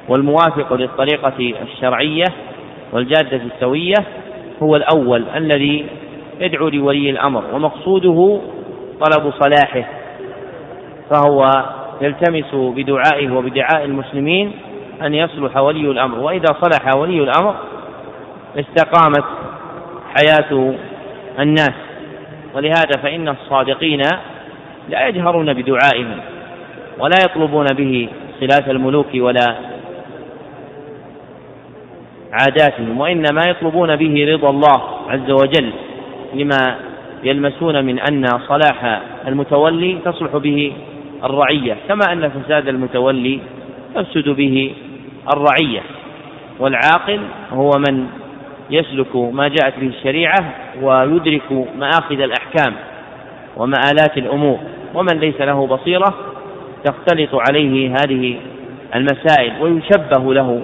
والموافق للطريقة الشرعية والجادة السوية هو الأول الذي يدعو لولي الأمر ومقصوده طلب صلاحه فهو يلتمس بدعائه وبدعاء المسلمين أن يصلح ولي الأمر وإذا صلح ولي الأمر استقامت حياة الناس ولهذا فإن الصادقين لا يجهرون بدعائهم ولا يطلبون به صلاة الملوك ولا عاداتهم وإنما يطلبون به رضا الله عز وجل لما يلمسون من أن صلاح المتولي تصلح به الرعية كما أن فساد المتولي تفسد به الرعية والعاقل هو من يسلك ما جاءت به الشريعة ويدرك مآخذ الأحكام ومآلات الأمور. ومن ليس له بصيرة تختلط عليه هذه المسائل ويشبه له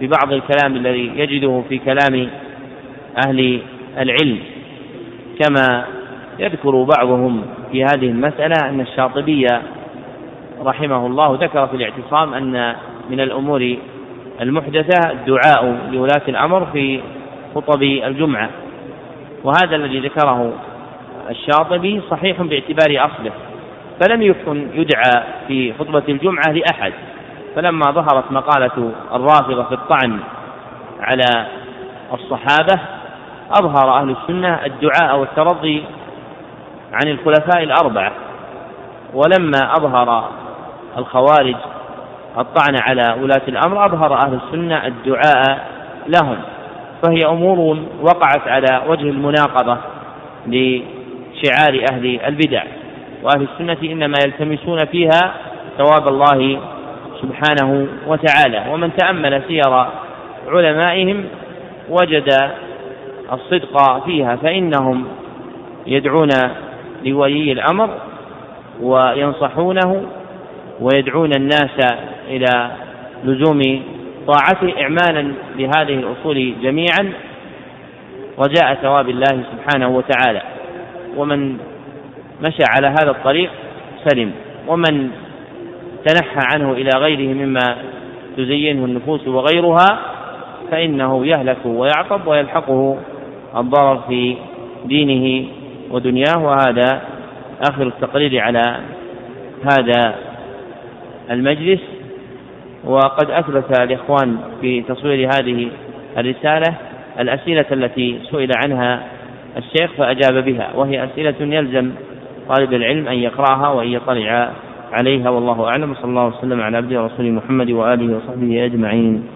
ببعض الكلام الذي يجده في كلام أهل العلم. كما يذكر بعضهم في هذه المسألة أن الشاطبي رحمه الله ذكر في الاعتصام أن من الأمور المحدثة الدعاء لولاة الأمر في خطب الجمعة. وهذا الذي ذكره الشاطبي صحيح باعتبار أصله. فلم يكن يدعى في خطبة الجمعة لأحد. فلما ظهرت مقالة الرافضة في الطعن على الصحابة أظهر أهل السنة الدعاء والترضي عن الخلفاء الأربعة. ولما أظهر الخوارج الطعن على ولاة الأمر أظهر أهل السنة الدعاء لهم. فهي أمور وقعت على وجه المناقضة لشعار أهل البدع. وأهل السنة إنما يلتمسون فيها ثواب الله سبحانه وتعالى. ومن تأمل سير علمائهم وجد الصدق فيها فإنهم يدعون لولي الأمر وينصحونه ويدعون الناس إلى لزوم طاعته إعمالا لهذه الأصول جميعا رجاء ثواب الله سبحانه وتعالى. ومن مشى على هذا الطريق سلم. ومن تنحى عنه إلى غيره مما تزينه النفوس وغيرها فإنه يهلك ويعطب ويلحقه الضرر في دينه ودنياه. وهذا آخر التقرير على هذا المجلس. وقد أثبت الإخوان في تصوير هذه الرسالة الأسئلة التي سئل عنها الشيخ فأجاب بها وهي أسئلة يلزم طالب العلم أن يقرأها وأن يطلع عليها والله أعلم. صلى الله وسلم على عبده ورسوله محمد وآله وصحبه أجمعين.